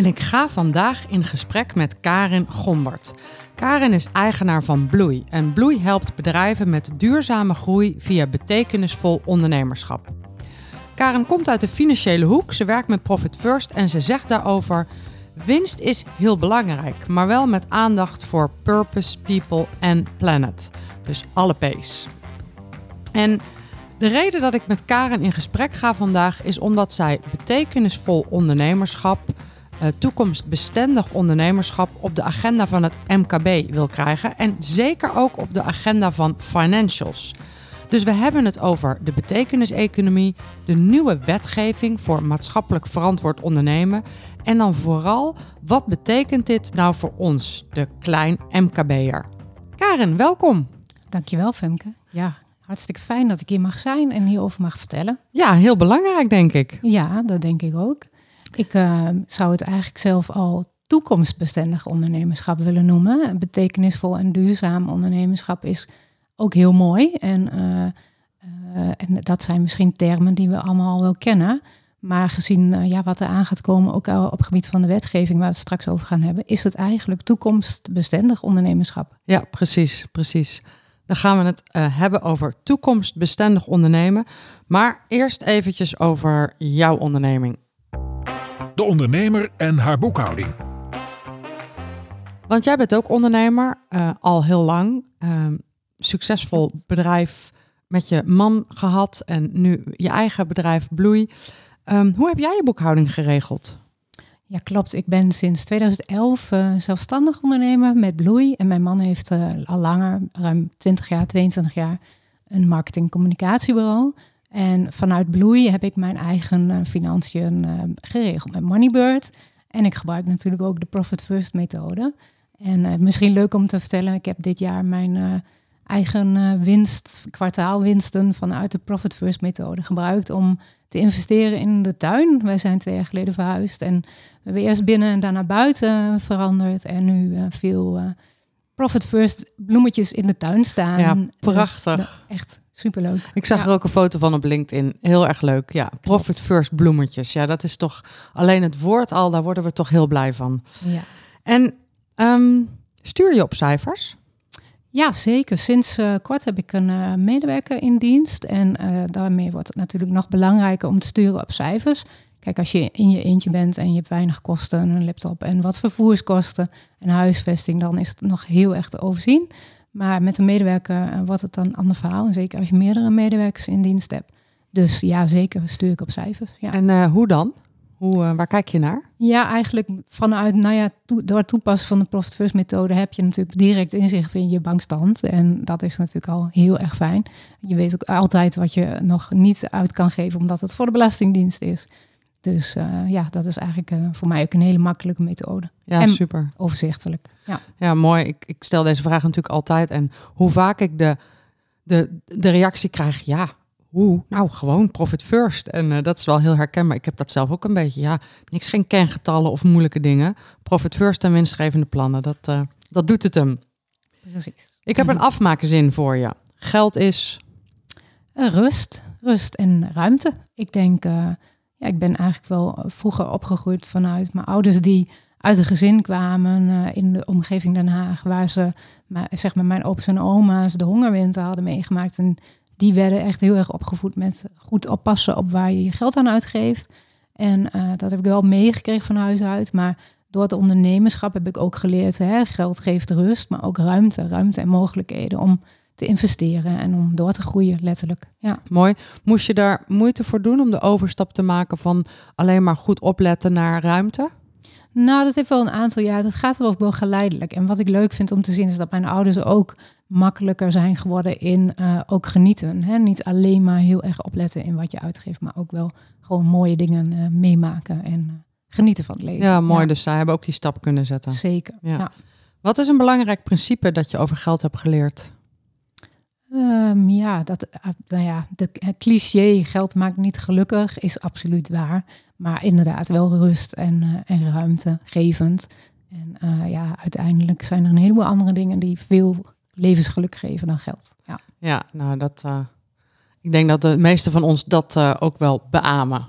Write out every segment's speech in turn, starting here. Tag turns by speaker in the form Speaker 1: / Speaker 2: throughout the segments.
Speaker 1: En ik ga vandaag in gesprek met Karin Gombert. Karin is eigenaar van Bloei en Bloei helpt bedrijven met duurzame groei via betekenisvol ondernemerschap. Karin komt uit de financiële hoek, ze werkt met Profit First en ze zegt daarover: winst is heel belangrijk, maar wel met aandacht voor purpose, people en planet. Dus alle P's. En de reden dat ik met Karen in gesprek ga vandaag is omdat zij betekenisvol ondernemerschap, toekomstbestendig ondernemerschap op de agenda van het MKB wil krijgen en zeker ook op de agenda van financials. Dus we hebben het over de betekeniseconomie, de nieuwe wetgeving voor maatschappelijk verantwoord ondernemen en dan vooral wat betekent dit nou voor ons, de klein MKB'er. Karen, welkom.
Speaker 2: Dankjewel Femke. Ja, hartstikke fijn dat ik hier mag zijn en hierover mag vertellen.
Speaker 1: Ja, heel belangrijk denk ik.
Speaker 2: Ja, dat denk ik ook. Ik uh, zou het eigenlijk zelf al toekomstbestendig ondernemerschap willen noemen. Betekenisvol en duurzaam ondernemerschap is ook heel mooi. En, uh, uh, en dat zijn misschien termen die we allemaal al wel kennen. Maar gezien ja, wat er aan gaat komen, ook op het gebied van de wetgeving, waar we het straks over gaan hebben, is het eigenlijk toekomstbestendig ondernemerschap.
Speaker 1: Ja, precies, precies. Dan gaan we het hebben over toekomstbestendig ondernemen. Maar eerst eventjes over jouw onderneming.
Speaker 3: De ondernemer en haar boekhouding.
Speaker 1: Want jij bent ook ondernemer, uh, al heel lang. Uh, succesvol bedrijf met je man gehad en nu je eigen bedrijf Bloei. Um, hoe heb jij je boekhouding geregeld?
Speaker 2: Ja, klopt. Ik ben sinds 2011 uh, zelfstandig ondernemer met Bloei. En mijn man heeft uh, al langer, ruim 20 jaar, 22 jaar, een marketing-communicatiebureau. En vanuit Bloei heb ik mijn eigen uh, financiën geregeld met Moneybird. En ik gebruik natuurlijk ook de Profit First methode. En misschien leuk om te vertellen, ik heb dit jaar mijn eigen winst, kwartaalwinsten vanuit de Profit First methode gebruikt om te investeren in de tuin. Wij zijn twee jaar geleden verhuisd en we hebben eerst binnen en daarna buiten veranderd. En nu veel Profit First bloemetjes in de tuin staan.
Speaker 1: Ja, prachtig. Dus,
Speaker 2: echt superleuk.
Speaker 1: Ik zag
Speaker 2: ja.
Speaker 1: er ook een foto van op LinkedIn. Heel erg leuk. Ja, Profit First bloemetjes. Ja, dat is toch alleen het woord al, daar worden we toch heel blij van.
Speaker 2: Ja.
Speaker 1: En um, stuur je op cijfers?
Speaker 2: Ja, zeker. Sinds uh, kort heb ik een uh, medewerker in dienst. En uh, daarmee wordt het natuurlijk nog belangrijker om te sturen op cijfers. Kijk, als je in je eentje bent en je hebt weinig kosten, een laptop en wat vervoerskosten en huisvesting, dan is het nog heel erg te overzien. Maar met een medewerker wordt het dan een ander verhaal. En zeker als je meerdere medewerkers in dienst hebt. Dus ja, zeker stuur ik op cijfers. Ja.
Speaker 1: En hoe dan? Hoe, uh, waar kijk je naar?
Speaker 2: Ja, eigenlijk vanuit, nou ja, to, door het toepassen van de Profit First methode heb je natuurlijk direct inzicht in je bankstand. En dat is natuurlijk al heel erg fijn. Je weet ook altijd wat je nog niet uit kan geven, omdat het voor de Belastingdienst is. Dus uh, ja, dat is eigenlijk uh, voor mij ook een hele makkelijke methode.
Speaker 1: Ja,
Speaker 2: en
Speaker 1: super.
Speaker 2: Overzichtelijk. Ja,
Speaker 1: ja mooi. Ik, ik stel deze vraag natuurlijk altijd. En hoe vaak ik de, de, de reactie krijg, ja, hoe? Nou, gewoon profit first. En uh, dat is wel heel herkenbaar. Ik heb dat zelf ook een beetje. Ja, niks geen kengetallen of moeilijke dingen. Profit first en winstgevende plannen. Dat, dat doet het hem.
Speaker 2: Precies.
Speaker 1: Ik heb een afmaakzin voor je. Geld is...
Speaker 2: Rust. Rust en ruimte. Ik denk, ja, ik ben eigenlijk wel vroeger opgegroeid vanuit mijn ouders die uit een gezin kwamen uh, in de omgeving Den Haag, waar ze, zeg maar, mijn opa's en oma's de hongerwinter hadden meegemaakt. En die werden echt heel erg opgevoed met goed oppassen op waar je je geld aan uitgeeft. En uh, dat heb ik wel meegekregen van huis uit. Maar door het ondernemerschap heb ik ook geleerd, hè, geld geeft rust, maar ook ruimte, ruimte en mogelijkheden om te investeren en om door te groeien, letterlijk. Ja.
Speaker 1: Mooi. Moest je daar moeite voor doen om de overstap te maken van alleen maar goed opletten naar ruimte?
Speaker 2: Nou, dat heeft wel een aantal jaar. Dat gaat wel, wel geleidelijk. En wat ik leuk vind om te zien is dat mijn ouders ook makkelijker zijn geworden in uh, ook genieten. Hè? Niet alleen maar heel erg opletten in wat je uitgeeft, maar ook wel gewoon mooie dingen uh, meemaken en uh, genieten van het leven.
Speaker 1: Ja, mooi. Dus zij hebben ook die stap kunnen zetten.
Speaker 2: Zeker.
Speaker 1: Ja.
Speaker 2: Ja.
Speaker 1: Wat is een belangrijk principe dat je over geld hebt geleerd?
Speaker 2: Ehm, ja, dat, eh, nou ja, de eh, cliché geld maakt niet gelukkig is absoluut waar. Maar inderdaad wel rust en, eh, en ruimte gevend. En eh, ja, uiteindelijk zijn er een heleboel andere dingen die veel levensgeluk geven dan geld. Ja.
Speaker 1: Ja, nou dat. eh, ik denk dat de meeste van ons dat eh, ook wel beamen.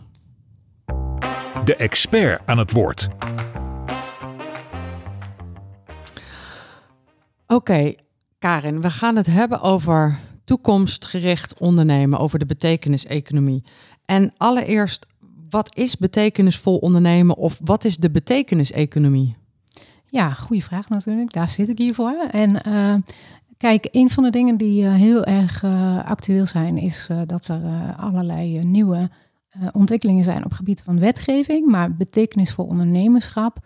Speaker 3: De expert aan het woord.
Speaker 1: Oké, Karin, we gaan het hebben over toekomstgericht ondernemen, over de betekeniseconomie. En allereerst, wat is betekenisvol ondernemen of wat is de betekeniseconomie?
Speaker 2: Ja, goede vraag natuurlijk. Daar zit ik hier voor. En eh, kijk, een van de dingen die eh, heel erg eh, actueel zijn, is dat er allerlei nieuwe ontwikkelingen zijn op gebied van wetgeving. Maar betekenisvol ondernemerschap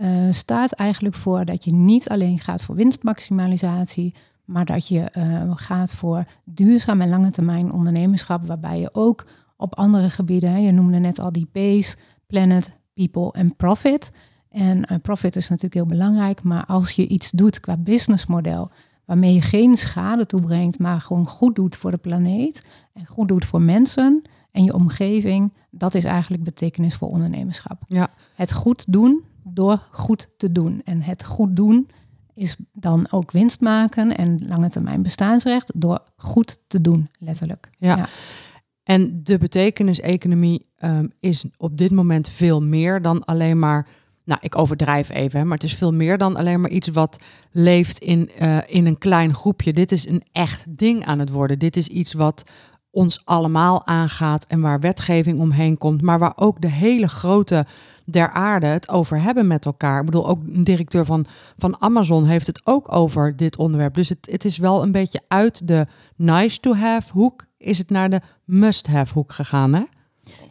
Speaker 2: eh, staat eigenlijk voor dat je niet alleen gaat voor winstmaximalisatie, maar dat je eh, gaat voor duurzaam en lange termijn ondernemerschap, waarbij je ook op andere gebieden, hè, je noemde net al die P's, planet, people en profit. En eh, profit is natuurlijk heel belangrijk, maar als je iets doet qua businessmodel, waarmee je geen schade toebrengt, maar gewoon goed doet voor de planeet en goed doet voor mensen en je omgeving, dat is eigenlijk betekenisvol ondernemerschap.
Speaker 1: Ja.
Speaker 2: Het goed doen door goed te doen. En het goed doen is dan ook winst maken en lange termijn bestaansrecht door goed te doen, letterlijk.
Speaker 1: Ja.
Speaker 2: Ja.
Speaker 1: En de betekeniseconomie ehm, is op dit moment veel meer dan alleen maar. Nou, ik overdrijf even, hè, maar het is veel meer dan alleen maar iets wat leeft in, eh, in een klein groepje. Dit is een echt ding aan het worden. Dit is iets wat ons allemaal aangaat en waar wetgeving omheen komt, maar waar ook de hele grote der aarde het over hebben met elkaar. Ik bedoel, ook een directeur van, van Amazon heeft het ook over dit onderwerp. Dus het, het is wel een beetje uit de nice to have hoek, is het naar de must have hoek gegaan, hè?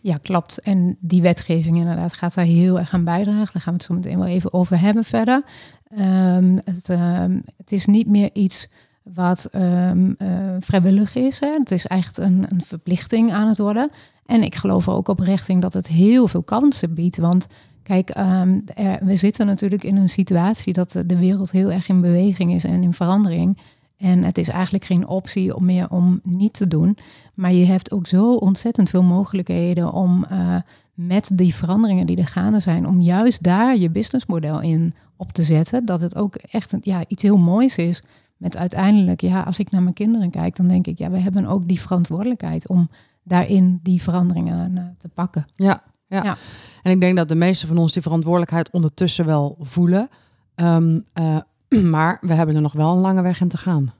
Speaker 2: Ja, klopt. En die wetgeving inderdaad gaat daar heel erg aan bijdragen. Daar gaan we het zo meteen wel even over hebben verder. Ehm, het, ehm, het is niet meer iets wat ehm, eh, vrijwillig is. Hè. Het is echt een, een verplichting aan het worden. En ik geloof ook oprecht in dat het heel veel kansen biedt. Want kijk, ehm, we zitten natuurlijk in een situatie dat de wereld heel erg in beweging is en in verandering. En het is eigenlijk geen optie om meer om niet te doen. Maar je hebt ook zo ontzettend veel mogelijkheden om eh, met die veranderingen die er gaande zijn, om juist daar je businessmodel in op te zetten. Dat het ook echt ja, iets heel moois is. Met uiteindelijk, ja, als ik naar mijn kinderen kijk, dan denk ik, ja, we hebben ook die verantwoordelijkheid om daarin die veranderingen eh, te pakken.
Speaker 1: Ja, ja.
Speaker 2: Ja.
Speaker 1: En ik denk dat de meeste van ons die verantwoordelijkheid ondertussen wel voelen. Ehm, eh, maar we hebben er nog wel een lange weg in te gaan.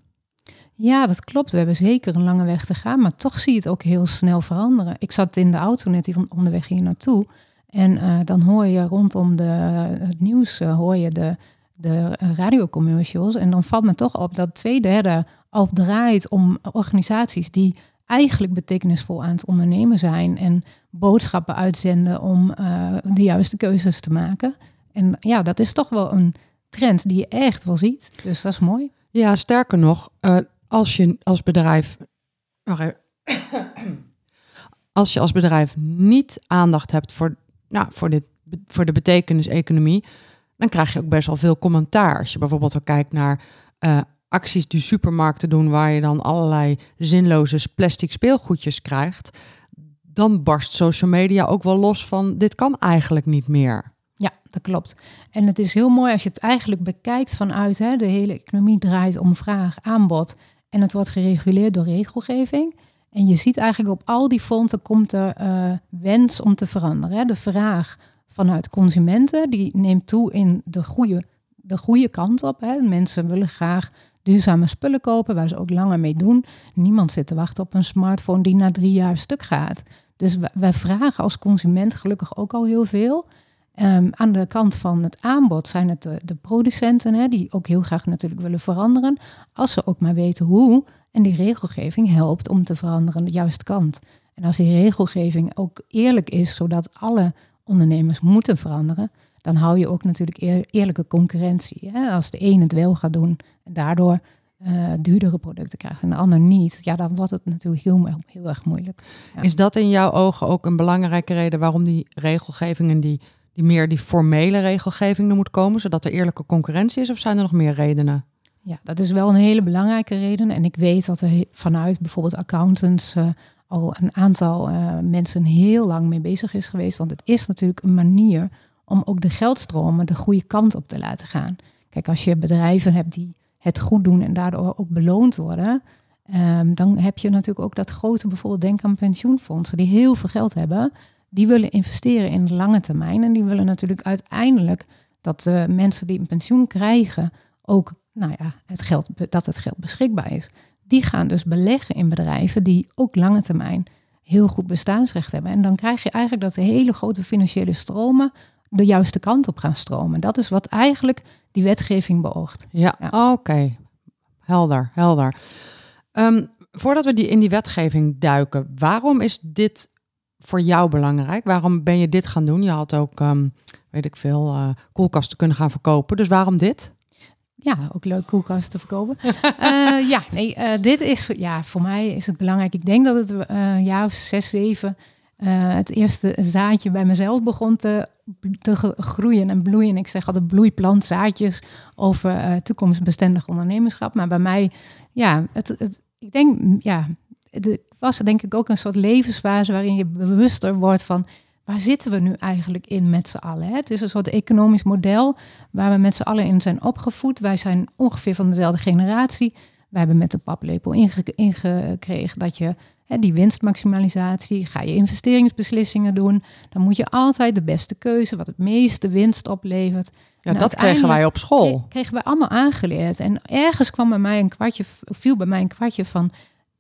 Speaker 2: Ja, dat klopt. We hebben zeker een lange weg te gaan, maar toch zie je het ook heel snel veranderen. Ik zat in de auto net hier onderweg hier naartoe en eh, dan hoor je rondom de, het nieuws hoor je de, de radiocommercials en dan valt me toch op dat twee derde al draait om organisaties die eigenlijk betekenisvol aan het ondernemen zijn en boodschappen uitzenden om eh, de juiste keuzes te maken. En ja, dat is toch wel een trend die je echt wel ziet. Dus dat is mooi.
Speaker 1: Ja, sterker nog, eh, als je als bedrijf. Als je als bedrijf niet aandacht hebt voor, nou, voor, dit, voor de betekeniseconomie, dan krijg je ook best wel veel commentaar. Als je bijvoorbeeld ook kijkt naar eh, acties die supermarkten doen, waar je dan allerlei zinloze plastic speelgoedjes krijgt, dan barst social media ook wel los van dit kan eigenlijk niet meer.
Speaker 2: Ja, dat klopt. En het is heel mooi als je het eigenlijk bekijkt vanuit hè, de hele economie draait om vraag, aanbod. En het wordt gereguleerd door regelgeving. En je ziet eigenlijk op al die fronten komt er eh, wens om te veranderen. Hè. De vraag vanuit consumenten die neemt toe in de goede, de goede kant op. Hè. Mensen willen graag duurzame spullen kopen waar ze ook langer mee doen. Niemand zit te wachten op een smartphone die na drie jaar stuk gaat. Dus wij- vragen als consument gelukkig ook al heel veel. Ehm, aan de kant van het aanbod zijn het de, de producenten, hè, die ook heel graag natuurlijk willen veranderen. Als ze ook maar weten hoe. En die regelgeving helpt om te veranderen de juiste kant. En als die regelgeving ook eerlijk is, zodat alle ondernemers moeten veranderen, dan hou je ook natuurlijk eer- eerlijke concurrentie. Hè? Als de een het wel gaat doen en daardoor eh, duurdere producten krijgt en de ander niet, ja, dan wordt het natuurlijk heel, heel erg moeilijk. Ja.
Speaker 1: Is dat in jouw ogen ook een belangrijke reden waarom die regelgeving en die, die meer die formele regelgeving er moet komen, zodat er eerlijke concurrentie is? Of zijn er nog meer redenen?
Speaker 2: Ja, dat is wel een hele belangrijke reden. En ik weet dat er vanuit bijvoorbeeld accountants uh, al een aantal uh, mensen heel lang mee bezig is geweest. Want het is natuurlijk een manier om ook de geldstromen de goede kant op te laten gaan. Kijk, als je bedrijven hebt die het goed doen en daardoor ook beloond worden, um, dan heb je natuurlijk ook dat grote, bijvoorbeeld denk aan pensioenfondsen die heel veel geld hebben, die willen investeren in de lange termijn en die willen natuurlijk uiteindelijk dat de mensen die een pensioen krijgen ook, nou ja, het geld, dat het geld beschikbaar is. Die gaan dus beleggen in bedrijven die ook lange termijn heel goed bestaansrecht hebben. En dan krijg je eigenlijk dat hele grote financiële stromen de juiste kant op gaan stromen. Dat is wat eigenlijk die wetgeving beoogt.
Speaker 1: Ja, oké. Helder, helder. Ehm, voordat we die in die wetgeving duiken, waarom is dit voor jou belangrijk? Waarom ben je dit gaan doen? Je had ook, um, weet ik veel, uh, koelkasten kunnen gaan verkopen. Dus waarom dit?
Speaker 2: Ja, ook leuk koelkasten te verkopen. uh, ja, nee, uh, dit is ja, voor mij is het belangrijk. Ik denk dat het een jaar of zes, zeven het eerste zaadje bij mezelf begon te te groeien en bloeien. Ik zeg altijd bloeiplantzaadjes over uh, toekomstbestendig ondernemerschap. Maar bij mij, ja, het, het, ik denk, ja, was denk ik ook een soort levensfase waarin je bewuster wordt van waar zitten we nu eigenlijk in met z'n allen. Hè? Het is een soort economisch model waar we met z'n allen in zijn opgevoed. Wij zijn ongeveer van dezelfde generatie. Wij hebben met de paplepel ingekregen dat je die winstmaximalisatie, ga je investeringsbeslissingen doen, dan moet je altijd de beste keuze, wat het meeste winst oplevert.
Speaker 1: Ja, dat kregen wij op school.
Speaker 2: Kregen wij allemaal aangeleerd. En ergens kwam bij mij een kwartje, viel bij mij een kwartje van,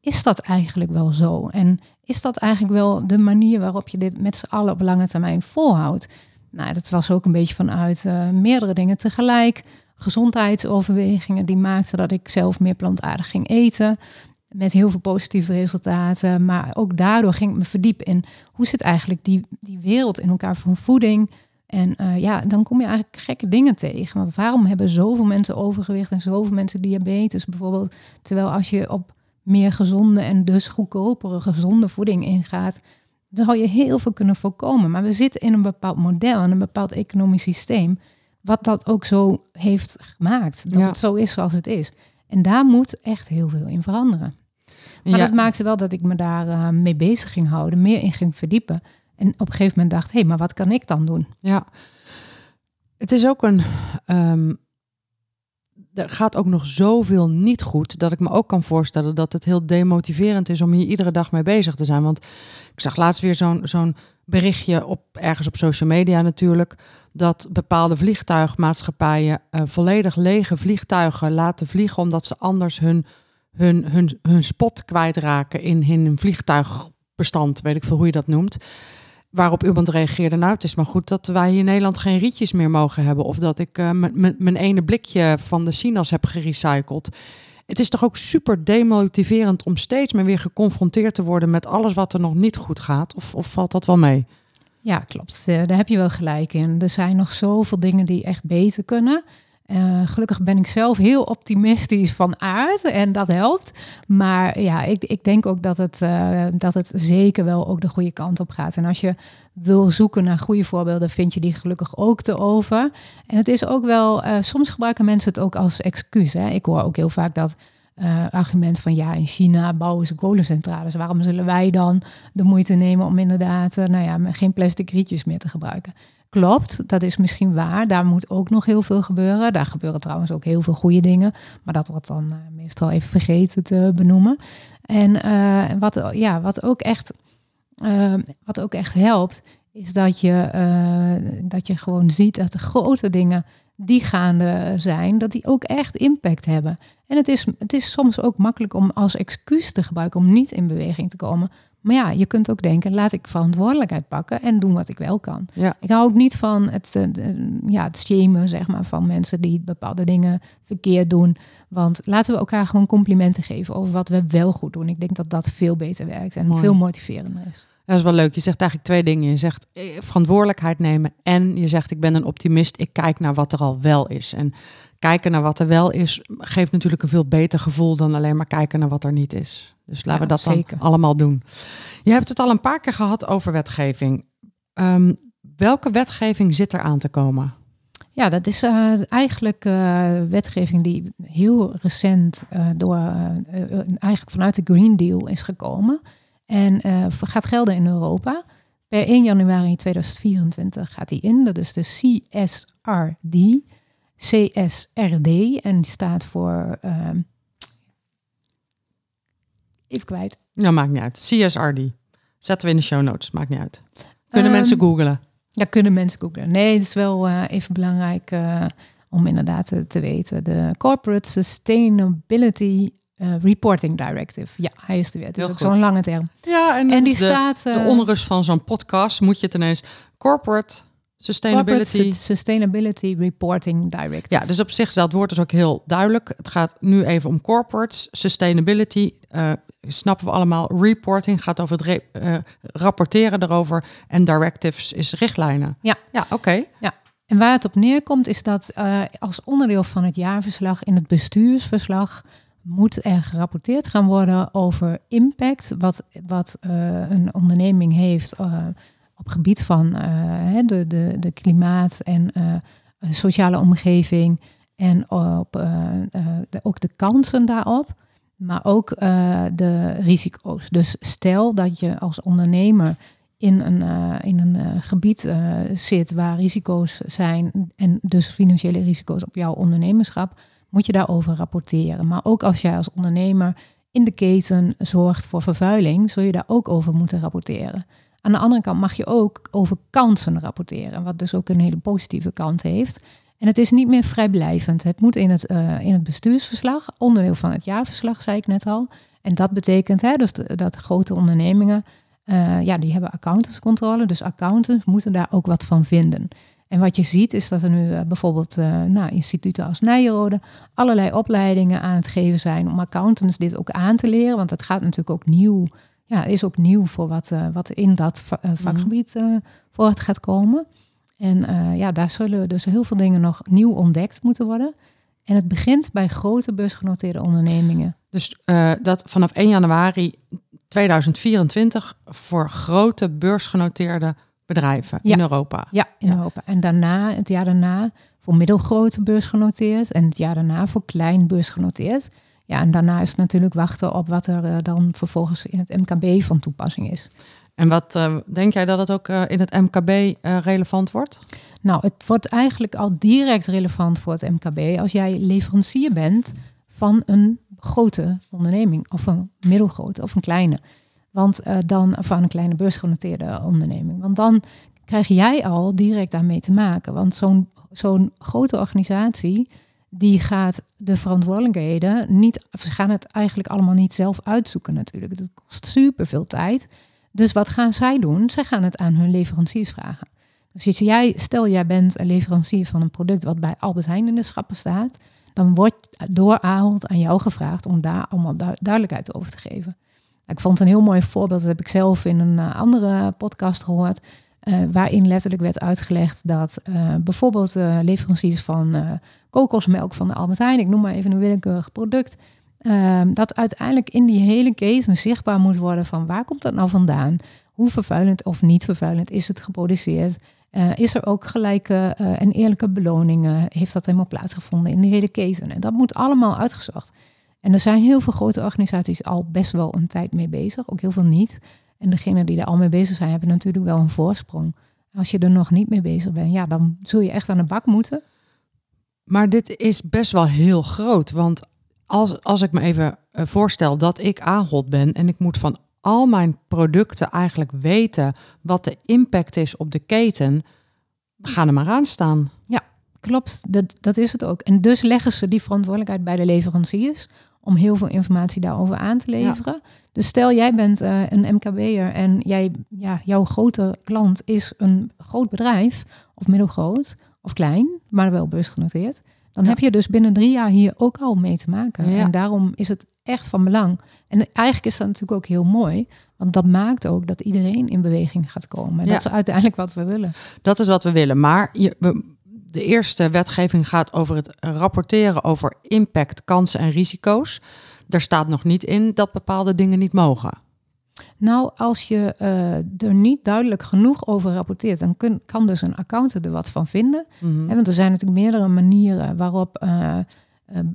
Speaker 2: is dat eigenlijk wel zo? En is dat eigenlijk wel de manier waarop je dit met z'n allen op lange termijn volhoudt? Nou, dat was ook een beetje vanuit uh, meerdere dingen tegelijk. Gezondheidsoverwegingen die maakten dat ik zelf meer plantaardig ging eten. Met heel veel positieve resultaten. Maar ook daardoor ging ik me verdiepen in hoe zit eigenlijk die, die wereld in elkaar van voeding. En uh, ja, dan kom je eigenlijk gekke dingen tegen. Maar waarom hebben zoveel mensen overgewicht en zoveel mensen diabetes bijvoorbeeld? Terwijl als je op meer gezonde en dus goedkopere gezonde voeding ingaat, dan zou je heel veel kunnen voorkomen. Maar we zitten in een bepaald model en een bepaald economisch systeem, wat dat ook zo heeft gemaakt. Dat het zo is zoals het is. En daar moet echt heel veel in veranderen. Maar dat maakte wel dat ik me daar uh, mee bezig ging houden, meer in ging verdiepen. En op een gegeven moment dacht, hé, hey, maar wat kan ik dan doen?
Speaker 1: Ja, het is ook een. Um, er gaat ook nog zoveel niet goed dat ik me ook kan voorstellen dat het heel demotiverend is om hier iedere dag mee bezig te zijn. Want ik zag laatst weer zo'n zo'n berichtje op ergens op social media natuurlijk dat bepaalde vliegtuigmaatschappijen uh, volledig lege vliegtuigen laten vliegen omdat ze anders hun hun, hun, hun spot kwijtraken in, in vliegtuigbestand, weet ik veel hoe je dat noemt. Waarop iemand reageerde, nou het is maar goed dat wij in Nederland geen rietjes meer mogen hebben. Of dat ik uh, mijn ene blikje van de sinaas heb gerecycled. Het is toch ook super demotiverend om steeds meer weer geconfronteerd te worden met alles wat er nog niet goed gaat? Of, of valt dat wel mee?
Speaker 2: Ja, klopt. Eh, daar heb je wel gelijk in. Er zijn nog zoveel dingen die echt beter kunnen. Uh, gelukkig ben ik zelf heel optimistisch van aard en dat helpt. Maar ja, ik, ik denk ook dat het, uh, dat het zeker wel ook de goede kant op gaat. En als je wil zoeken naar goede voorbeelden, vind je die gelukkig ook te over. En het is ook wel, uh, soms gebruiken mensen het ook als excuus. Hè. Ik hoor ook heel vaak dat argument van ja, in China bouwen ze kolencentrales. Waarom zullen wij dan de moeite nemen om inderdaad, nou ja, geen plastic rietjes meer te gebruiken? Klopt, dat is misschien waar. Daar moet ook nog heel veel gebeuren. Daar gebeuren trouwens ook heel veel goede dingen. Maar dat wordt dan uh, meestal even vergeten te benoemen. En wat, ja, wat, ook echt, wat ook echt helpt, is dat je, dat je gewoon ziet dat de grote dingen die gaande zijn, dat die ook echt impact hebben. En het is, het is soms ook makkelijk om als excuus te gebruiken om niet in beweging te komen. Maar ja, je kunt ook denken, laat ik verantwoordelijkheid pakken en doen wat ik wel kan.
Speaker 1: Ja.
Speaker 2: Ik hou ook niet van het, uh, ja, het shamen zeg maar, van mensen die bepaalde dingen verkeerd doen. Want laten we elkaar gewoon complimenten geven over wat we wel goed doen. Ik denk dat dat veel beter werkt en veel motiverender is.
Speaker 1: Dat is wel leuk. Je zegt eigenlijk twee dingen. Je zegt eh, verantwoordelijkheid nemen en je zegt ik ben een optimist. Ik kijk naar wat er al wel is. En kijken naar wat er wel is geeft natuurlijk een veel beter gevoel dan alleen maar kijken naar wat er niet is. Dus laten we dat dan allemaal doen. Je hebt het al een paar keer gehad over wetgeving. Ehm, welke wetgeving zit er aan te komen?
Speaker 2: Ja, dat is uh, eigenlijk uh, wetgeving die heel recent uh, door, eigenlijk vanuit de Green Deal is gekomen. En gaat gelden in Europa. Per 1 januari 2024 gaat die in. Dat is de CSRD. CSRD. En die staat voor. Ehm, even kwijt.
Speaker 1: Nou, maakt niet uit. CSRD. Zetten we in de show notes. Maakt niet uit. Kunnen
Speaker 2: Um,
Speaker 1: mensen googlen?
Speaker 2: Ja, kunnen mensen googlen. Nee, het is wel uh, even belangrijk uh, om inderdaad te, te, weten. De Corporate Sustainability uh, Reporting Directive. Ja, hij is er weer. Het is ook zo'n lange term.
Speaker 1: Ja, en,
Speaker 2: en die
Speaker 1: de,
Speaker 2: staat...
Speaker 1: de onrust van zo'n podcast moet je het ineens... Corporate Sustainability...
Speaker 2: Corporate Sustainability Reporting Directive.
Speaker 1: Ja, dus op zich is dat woord dus ook heel duidelijk. Het gaat nu even om corporates, sustainability, uh, snappen we allemaal. Reporting gaat over het uh, rapporteren erover. En directives is richtlijnen.
Speaker 2: Ja,
Speaker 1: ja oké. Okay.
Speaker 2: Ja. En waar het op neerkomt is dat uh, als onderdeel van het jaarverslag in het bestuursverslag moet er gerapporteerd gaan worden over impact wat, wat een onderneming heeft op gebied van de, de, de klimaat en sociale omgeving en op, ook de kansen daarop maar ook uh, de risico's. Dus stel dat je als ondernemer in een, uh, in een uh, gebied zit waar risico's zijn en dus financiële risico's op jouw ondernemerschap, moet je daarover rapporteren. Maar ook als jij als ondernemer in de keten zorgt voor vervuiling, zul je daar ook over moeten rapporteren. Aan de andere kant mag je ook over kansen rapporteren, wat dus ook een hele positieve kant heeft. En het is niet meer vrijblijvend. Het moet in het, uh, in het bestuursverslag, onderdeel van het jaarverslag, zei ik net al. En dat betekent hè, dus dat grote ondernemingen, uh, ja, die hebben accountantscontrole. Dus accountants moeten daar ook wat van vinden. En wat je ziet is dat er nu uh, bijvoorbeeld nou, instituten als Nijrode allerlei opleidingen aan het geven zijn om accountants dit ook aan te leren. Want het gaat natuurlijk ook nieuw, ja, is ook nieuw voor wat, wat in dat vakgebied voort gaat komen. En ja, daar zullen dus heel veel dingen nog nieuw ontdekt moeten worden. En het begint bij grote beursgenoteerde ondernemingen.
Speaker 1: Dus uh, dat vanaf 1 januari 2024 voor grote beursgenoteerde bedrijven
Speaker 2: ja.
Speaker 1: in Europa.
Speaker 2: Ja, in ja. Europa. En daarna, het jaar daarna, voor middelgrote beursgenoteerd. En het jaar daarna voor klein beursgenoteerd. Ja, en daarna is het natuurlijk wachten op wat er uh, dan vervolgens in het MKB van toepassing is.
Speaker 1: En wat uh, denk jij dat het ook uh, in het MKB uh, relevant wordt?
Speaker 2: Nou, het wordt eigenlijk al direct relevant voor het MKB als jij leverancier bent van een grote onderneming, of een middelgrote of een kleine. Want dan van een kleine beursgenoteerde onderneming. Want dan krijg jij al direct daarmee te maken. Want zo'n zo'n grote organisatie die gaat de verantwoordelijkheden niet, ze gaan het eigenlijk allemaal niet zelf uitzoeken natuurlijk. Dat kost super veel tijd. Dus wat gaan zij doen? Zij gaan het aan hun leveranciers vragen. Dus jij, stel jij bent een leverancier van een product wat bij Albert Heijn in de schappen staat, dan wordt door Ahold aan jou gevraagd om daar allemaal du duidelijkheid over te geven. Ik vond een heel mooi voorbeeld, dat heb ik zelf in een uh, andere podcast gehoord, uh, waarin letterlijk werd uitgelegd dat uh, bijvoorbeeld leveranciers van kokosmelk van de Albert ik noem maar even een willekeurig product, uh, dat uiteindelijk in die hele keten zichtbaar moet worden van waar komt dat nou vandaan? Hoe vervuilend of niet vervuilend is het geproduceerd? Uh, is er ook gelijke uh, en eerlijke beloningen? Heeft dat helemaal plaatsgevonden in de hele keten? En dat moet allemaal uitgezocht. En er zijn heel veel grote organisaties al best wel een tijd mee bezig, ook heel veel niet. En degenen die er al mee bezig zijn, hebben natuurlijk wel een voorsprong. Als je er nog niet mee bezig bent, ja, dan zul je echt aan de bak moeten.
Speaker 1: Maar dit is best wel heel groot, want als, als ik me even uh, voorstel dat ik Ahold ben en ik moet van al mijn producten eigenlijk weten wat de impact is op de keten, ga er maar aan staan.
Speaker 2: Ja, klopt. Dat, dat is het ook. En dus leggen ze die verantwoordelijkheid bij de leveranciers om heel veel informatie daarover aan te leveren. Ja. Dus stel jij bent uh, een MKB'er en jij, ja, jouw grote klant is een groot bedrijf, of middelgroot, of klein, maar wel beursgenoteerd. Dan ja. heb je dus binnen drie jaar hier ook al mee te maken. Ja. En daarom is het echt van belang. En eigenlijk is dat natuurlijk ook heel mooi. Want dat maakt ook dat iedereen in beweging gaat komen. En dat is uiteindelijk wat we willen.
Speaker 1: Dat is wat we willen. Maar je, we, de eerste wetgeving gaat over het rapporteren over impact, kansen en risico's. Daar staat nog niet in dat bepaalde dingen niet mogen.
Speaker 2: Nou, als je uh, er niet duidelijk genoeg over rapporteert, dan kun, kan dus een accountant er wat van vinden.
Speaker 1: Mhm.
Speaker 2: want er zijn natuurlijk meerdere manieren waarop uh,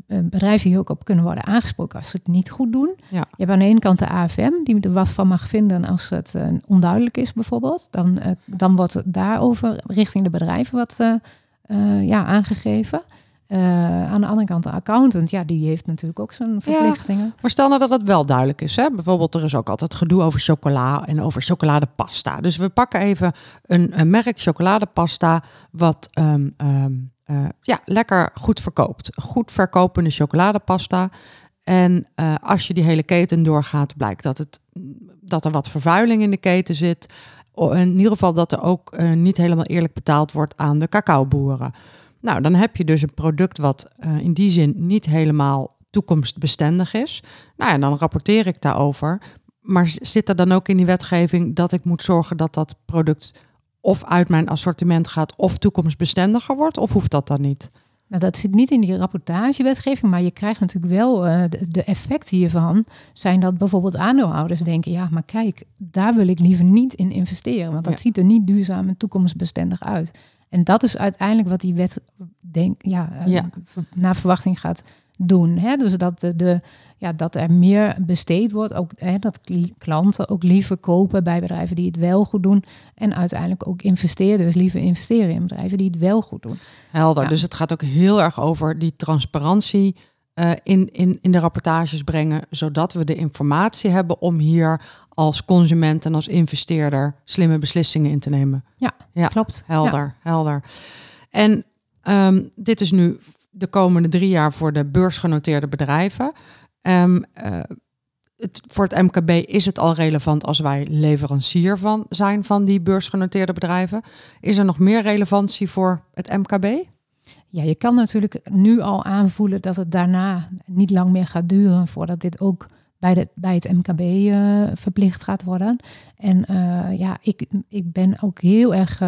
Speaker 2: bedrijven hier ook op kunnen worden aangesproken als ze het niet goed doen.
Speaker 1: Ja.
Speaker 2: Je hebt aan de ene kant de AFM, die er wat van mag vinden als het onduidelijk is bijvoorbeeld. Dan, dan wordt daarover richting de bedrijven wat ja, aangegeven. Uh, aan de andere kant, de accountant, ja, die heeft natuurlijk ook zijn verplichtingen.
Speaker 1: Ja, maar stel nou dat het wel duidelijk is. Hè? Bijvoorbeeld, er is ook altijd gedoe over chocola en over chocoladepasta. Dus we pakken even een, een merk chocoladepasta wat um, um, uh, ja, lekker goed verkoopt. Goed verkopende chocoladepasta. En uh, als je die hele keten doorgaat, blijkt dat, het, dat er wat vervuiling in de keten zit. In ieder geval dat er ook niet helemaal eerlijk betaald wordt aan de cacaoboeren. Nou, dan heb je dus een product wat uh, in die zin niet helemaal toekomstbestendig is. Nou ja, dan rapporteer ik daarover. Maar zit er dan ook in die wetgeving dat ik moet zorgen dat dat product of uit mijn assortiment gaat of toekomstbestendiger wordt? Of hoeft dat dan niet?
Speaker 2: Nou, dat zit niet in die rapportagewetgeving, maar je krijgt natuurlijk wel uh, de, de, effecten hiervan. Zijn dat bijvoorbeeld aandeelhouders denken, ja, maar kijk, daar wil ik liever niet in investeren, want dat
Speaker 1: Ja.
Speaker 2: ziet er niet duurzaam en toekomstbestendig uit. En dat is uiteindelijk wat die wet denk, ja, eh,
Speaker 1: Ja.
Speaker 2: naar verwachting gaat doen. Hè? Dus dat, de, de, ja, dat er meer besteed wordt. Ook, hè, dat klanten ook liever kopen bij bedrijven die het wel goed doen. En uiteindelijk ook investeerders liever investeren in bedrijven die het wel goed doen.
Speaker 1: Helder.
Speaker 2: Ja.
Speaker 1: Dus het gaat ook heel erg over die transparantie eh, in, in, in de rapportages brengen, zodat we de informatie hebben om hier als consument en als investeerder slimme beslissingen in te nemen. Ja.
Speaker 2: Klopt.
Speaker 1: Helder, helder. En ehm, dit is nu de komende drie jaar voor de beursgenoteerde bedrijven. Ehm, eh, het, voor het MKB is het al relevant als wij leverancier van zijn van die beursgenoteerde bedrijven. Is er nog meer relevantie voor het MKB?
Speaker 2: Ja, je kan natuurlijk nu al aanvoelen dat het daarna niet lang meer gaat duren voordat dit ook bij, de, bij het MKB eh, verplicht gaat worden. En eh, ja, ik, ik ben ook heel erg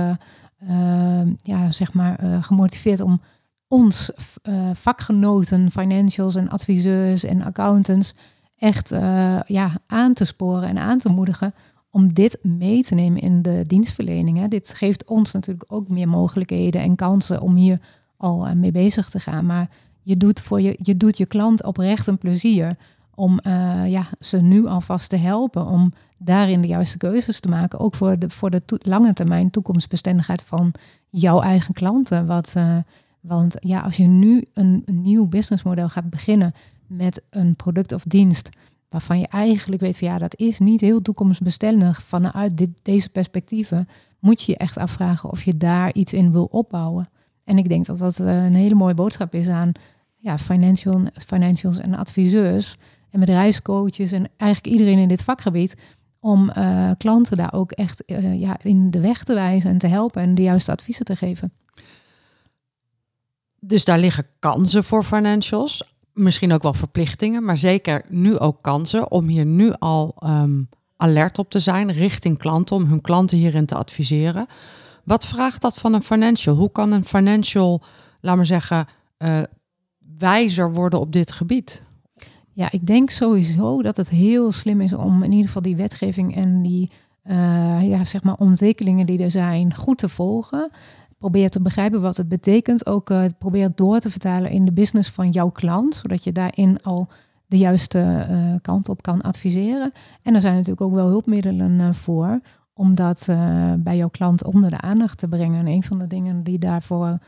Speaker 2: ja, zeg maar, gemotiveerd om ons eh, vakgenoten, financials en adviseurs en accountants echt eh, ja, aan te sporen en aan te moedigen om dit mee te nemen in de dienstverlening. Hè. Dit geeft ons natuurlijk ook meer mogelijkheden en kansen om hier al eh, mee bezig te gaan. Maar je doet, voor je, je doet je klant oprecht een plezier om ja, ze nu alvast te helpen om daarin de juiste keuzes te maken. Ook voor de, voor de lange termijn toekomstbestendigheid van jouw eigen klanten. Wat, want ja, als je nu een, nieuw businessmodel gaat beginnen met een product of dienst waarvan je eigenlijk weet van ja, dat is niet heel toekomstbestendig vanuit dit, deze perspectieven, moet je je echt afvragen of je daar iets in wil opbouwen. En ik denk dat dat eh, een hele mooie boodschap is aan ja, financial, financials en adviseurs en bedrijfscoaches en eigenlijk iedereen in dit vakgebied om eh, klanten daar ook echt eh, ja, in de weg te wijzen en te helpen en de juiste adviezen te geven.
Speaker 1: Dus daar liggen kansen voor financials. Misschien ook wel verplichtingen, maar zeker nu ook kansen om hier nu al ehm, alert op te zijn richting klanten, om hun klanten hierin te adviseren. Wat vraagt dat van een financial? Hoe kan een financial, laat maar zeggen, eh, wijzer worden op dit gebied?
Speaker 2: Ja, ik denk sowieso dat het heel slim is om in ieder geval die wetgeving en die eh, ja, zeg maar ontwikkelingen die er zijn goed te volgen. Probeer te begrijpen wat het betekent. Ook eh, probeer het door te vertalen in de business van jouw klant, zodat je daarin al de juiste eh, kant op kan adviseren. En er zijn natuurlijk ook wel hulpmiddelen eh, voor om dat eh, bij jouw klant onder de aandacht te brengen. En een van de dingen die daarvoor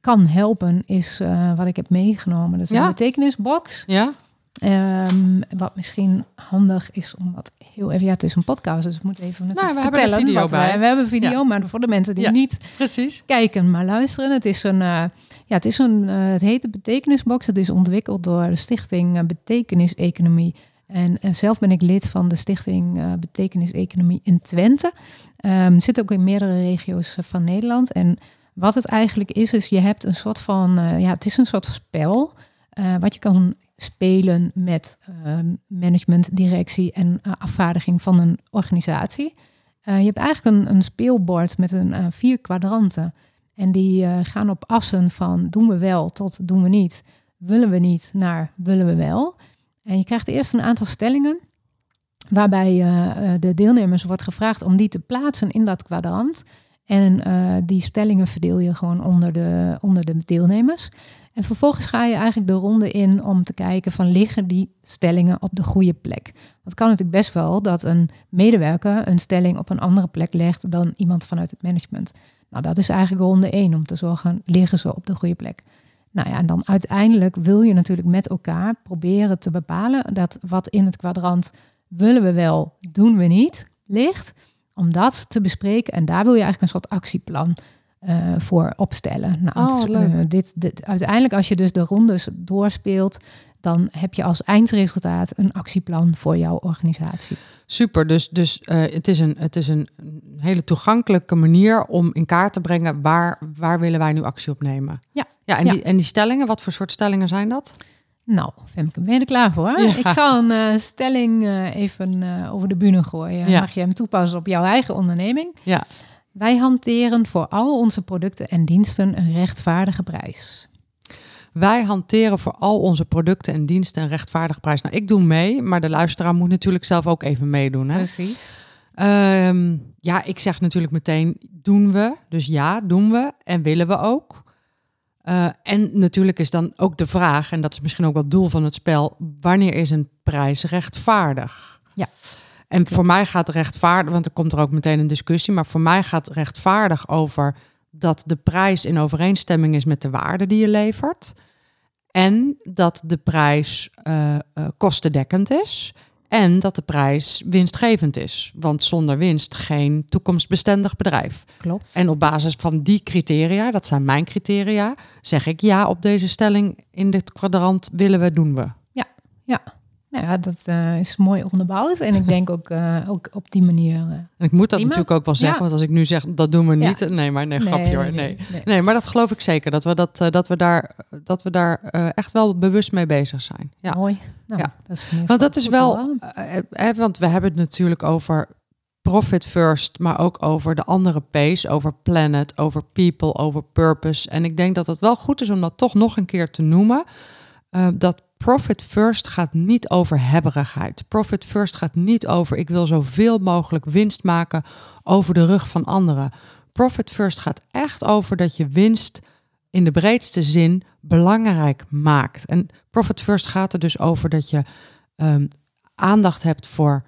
Speaker 2: kan helpen is eh, wat ik heb meegenomen. Dat is
Speaker 1: Ja.
Speaker 2: een betekenisbox.
Speaker 1: Ja?
Speaker 2: Ehm, wat misschien handig is om wat heel even... Ja, het is een podcast, dus ik moet even natuurlijk
Speaker 1: Nou, we hebben er
Speaker 2: vertellen.
Speaker 1: video
Speaker 2: wat
Speaker 1: bij.
Speaker 2: wij- we hebben video,
Speaker 1: Ja.
Speaker 2: maar voor de mensen die
Speaker 1: Ja.
Speaker 2: niet
Speaker 1: Precies.
Speaker 2: kijken, maar luisteren. Het is een, eh, ja, het is een, eh, het heet de Betekenisbox. Het is ontwikkeld door de stichting eh, Betekeniseconomie. En zelf ben ik lid van de stichting Betekeniseconomie in Twente. Ehm zit ook in meerdere regio's van Nederland. En wat het eigenlijk is, is je hebt een soort van, ja, het is een soort spel wat je kan spelen met ehm, management, directie en eh, afvaardiging van een organisatie. Eh, je hebt eigenlijk een, een speelbord met een eh, vier kwadranten. En die gaan op assen van doen we wel tot doen we niet. Willen we niet naar willen we wel. En je krijgt eerst een aantal stellingen. waarbij de deelnemers wordt gevraagd om die te plaatsen in dat kwadrant. En die stellingen verdeel je gewoon onder de, onder de deelnemers. En vervolgens ga je eigenlijk de ronde in om te kijken van liggen die stellingen op de goede plek. Het kan natuurlijk best wel dat een medewerker een stelling op een andere plek legt dan iemand vanuit het management. Nou, dat is eigenlijk ronde 1 om te zorgen, liggen ze op de goede plek. Nou ja, en dan uiteindelijk wil je natuurlijk met elkaar proberen te bepalen dat wat in het kwadrant willen we wel, doen we niet, ligt. Om dat te bespreken en daar wil je eigenlijk een soort actieplan uh, voor opstellen.
Speaker 1: Nou, oh. Uh,
Speaker 2: dit, dit, uiteindelijk, als je dus de rondes doorspeelt, dan heb je als eindresultaat een actieplan voor jouw organisatie.
Speaker 1: Super, dus, dus uh, het, is een, het is een hele toegankelijke manier om in kaart te brengen waar, waar willen wij nu actie op nemen.
Speaker 2: Ja.
Speaker 1: Ja, en, Die, en die stellingen, wat voor soort stellingen zijn dat?
Speaker 2: Nou, Femke, ben je er klaar voor? Ja. Ik zal een uh, stelling uh, even over de bühne gooien. Ja. Mag je hem toepassen op jouw eigen onderneming?
Speaker 1: Ja.
Speaker 2: Wij hanteren voor al onze producten en diensten een rechtvaardige prijs.
Speaker 1: Wij hanteren voor al onze producten en diensten een rechtvaardige prijs. Nou, ik doe mee, maar de luisteraar moet natuurlijk zelf ook even meedoen. Hè?
Speaker 2: Precies.
Speaker 1: Um, ja, ik zeg natuurlijk meteen, doen we. Dus ja, doen we en willen we ook. Uh, en natuurlijk is dan ook de vraag, en dat is misschien ook wel het doel van het spel, wanneer is een prijs rechtvaardig?
Speaker 2: Ja.
Speaker 1: En voor mij gaat rechtvaardig, want er komt er ook meteen een discussie, maar voor mij gaat rechtvaardig over dat de prijs in overeenstemming is met de waarde die je levert. En dat de prijs uh, uh, kostendekkend is. En dat de prijs winstgevend is. Want zonder winst geen toekomstbestendig bedrijf.
Speaker 2: Klopt.
Speaker 1: En op basis van die criteria, dat zijn mijn criteria, zeg ik ja op deze stelling in dit kwadrant willen we, doen we.
Speaker 2: Ja, ja. Nou ja, dat uh, is mooi onderbouwd. En ik denk ook, uh, ook op die manier. Uh,
Speaker 1: ik moet dat prima. natuurlijk ook wel zeggen, ja. want als ik nu zeg dat doen we niet. Ja. Nee, maar nee, nee grapje hoor. Nee. Nee. maar dat geloof ik zeker. Dat we, dat, dat we daar, dat we daar echt wel bewust mee bezig zijn. Ja.
Speaker 2: Mooi. Nou, ja. Dat is
Speaker 1: want dat is wel, want we hebben het natuurlijk over profit first, maar ook over de andere P's, over planet, over people, over purpose. En ik denk dat het wel goed is om dat toch nog een keer te noemen. dat Profit first gaat niet over hebberigheid. Profit first gaat niet over ik wil zoveel mogelijk winst maken over de rug van anderen. Profit first gaat echt over dat je winst in de breedste zin belangrijk maakt. En profit first gaat er dus over dat je um, aandacht hebt voor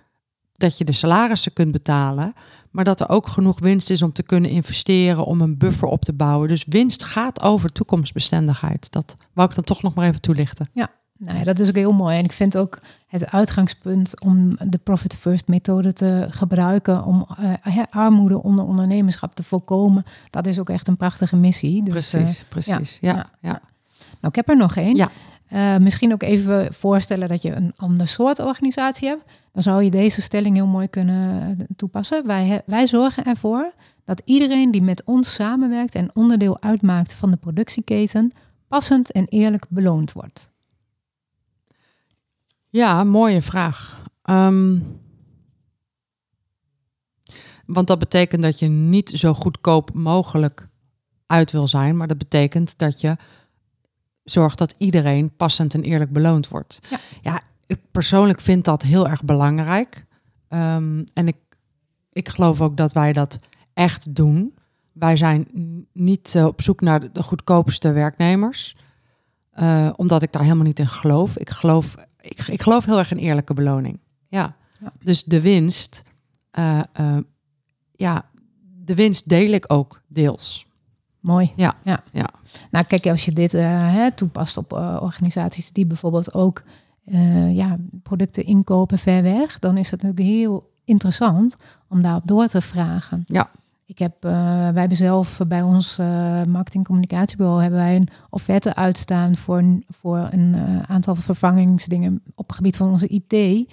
Speaker 1: dat je de salarissen kunt betalen, maar dat er ook genoeg winst is om te kunnen investeren, om een buffer op te bouwen. Dus winst gaat over toekomstbestendigheid. Dat wou ik dan toch nog maar even toelichten.
Speaker 2: Ja, nou ja, dat is ook heel mooi. En ik vind ook het uitgangspunt om de Profit First methode te gebruiken om uh, armoede onder ondernemerschap te voorkomen. Dat is ook echt een prachtige missie.
Speaker 1: Dus, precies, uh, precies. Ja, ja, ja,
Speaker 2: Nou, ik heb er nog één.
Speaker 1: Ja.
Speaker 2: Uh, misschien ook even voorstellen dat je een ander soort organisatie hebt. Dan zou je deze stelling heel mooi kunnen toepassen. Wij, wij zorgen ervoor dat iedereen die met ons samenwerkt en onderdeel uitmaakt van de productieketen, passend en eerlijk beloond wordt.
Speaker 1: Ja, mooie vraag. Um, want dat betekent dat je niet zo goedkoop mogelijk uit wil zijn, maar dat betekent dat je zorgt dat iedereen passend en eerlijk beloond wordt.
Speaker 2: Ja,
Speaker 1: ja ik persoonlijk vind dat heel erg belangrijk. Um, en ik, ik geloof ook dat wij dat echt doen. Wij zijn niet uh, op zoek naar de goedkoopste werknemers, uh, omdat ik daar helemaal niet in geloof. Ik geloof ik, ik geloof heel erg in eerlijke beloning. Ja. ja. Dus de winst, uh, uh, ja, de winst deel ik ook deels.
Speaker 2: Mooi.
Speaker 1: Ja. ja. ja.
Speaker 2: Nou, kijk, als je dit uh, hè, toepast op organisaties die bijvoorbeeld ook ja, producten inkopen ver weg, dan is het natuurlijk heel interessant om daarop door te vragen.
Speaker 1: Ja.
Speaker 2: Ik heb, uh, wij hebben zelf bij ons uh, marketing communicatiebureau hebben wij een offerte uitstaan voor, voor een aantal vervangingsdingen op het gebied van onze IT.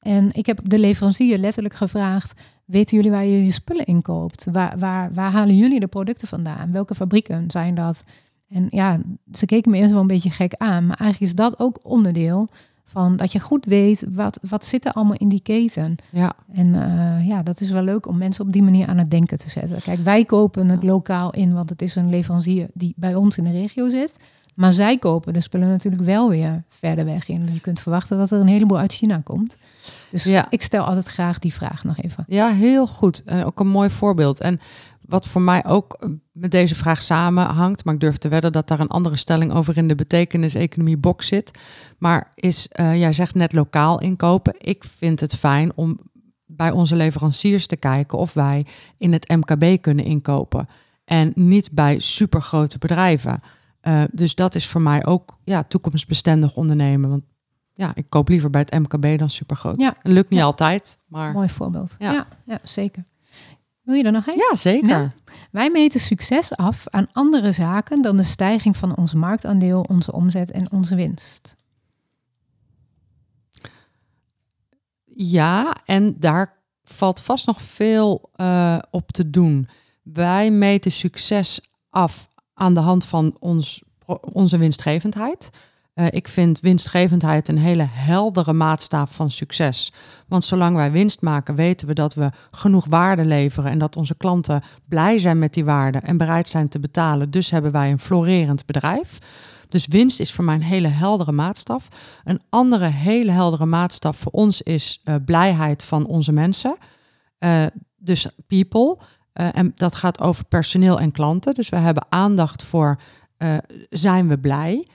Speaker 2: En ik heb de leverancier letterlijk gevraagd: weten jullie waar je je spullen inkoopt? Waar, waar, waar halen jullie de producten vandaan? Welke fabrieken zijn dat? En ja, ze keken me eerst wel een beetje gek aan, maar eigenlijk is dat ook onderdeel van dat je goed weet wat, wat zit er allemaal in die keten.
Speaker 1: Ja.
Speaker 2: En uh, ja, dat is wel leuk om mensen op die manier aan het denken te zetten. Kijk, wij kopen het lokaal in, want het is een leverancier die bij ons in de regio zit. Maar zij kopen de spullen natuurlijk wel weer verder weg in. Je kunt verwachten dat er een heleboel uit China komt. Dus
Speaker 1: Ja.
Speaker 2: ik stel altijd graag die vraag nog even.
Speaker 1: Ja, heel goed. En ook een mooi voorbeeld. En wat voor mij ook eh, met deze vraag samenhangt, maar ik durf te wedden dat daar een andere stelling over in de betekenis-economie box zit. Maar is, eh, jij zegt net lokaal inkopen. Ik vind het fijn om bij onze leveranciers te kijken of wij in het MKB kunnen inkopen. En niet bij supergrote bedrijven. Eh, dus dat is voor mij ook ja, toekomstbestendig ondernemen. Want ja, ik koop liever bij het MKB dan supergroot.
Speaker 2: Ja.
Speaker 1: Lukt niet
Speaker 2: Ja.
Speaker 1: altijd, maar
Speaker 2: Mooi voorbeeld.
Speaker 1: Ja.
Speaker 2: Ja, ja, zeker. Wil je er nog een?
Speaker 1: ja, zeker.
Speaker 2: Wij meten succes af aan andere zaken dan de stijging van ons marktaandeel, onze omzet en onze winst.
Speaker 1: Ja, en daar valt vast nog veel eh, op te doen. Wij meten succes af aan de hand van ons, onze winstgevendheid. Eh, ik vind winstgevendheid een hele heldere maatstaaf van succes. Want zolang wij winst maken, weten we dat we genoeg waarde leveren en dat onze klanten blij zijn met die waarde en bereid zijn te betalen. Dus hebben wij een florerend bedrijf. Dus winst is voor mij een hele heldere maatstaf. Een andere hele heldere maatstaf voor ons is eh, blijheid van onze mensen. Eh, dus people. En dat gaat over personeel en klanten. Dus we hebben aandacht voor zijn we blij.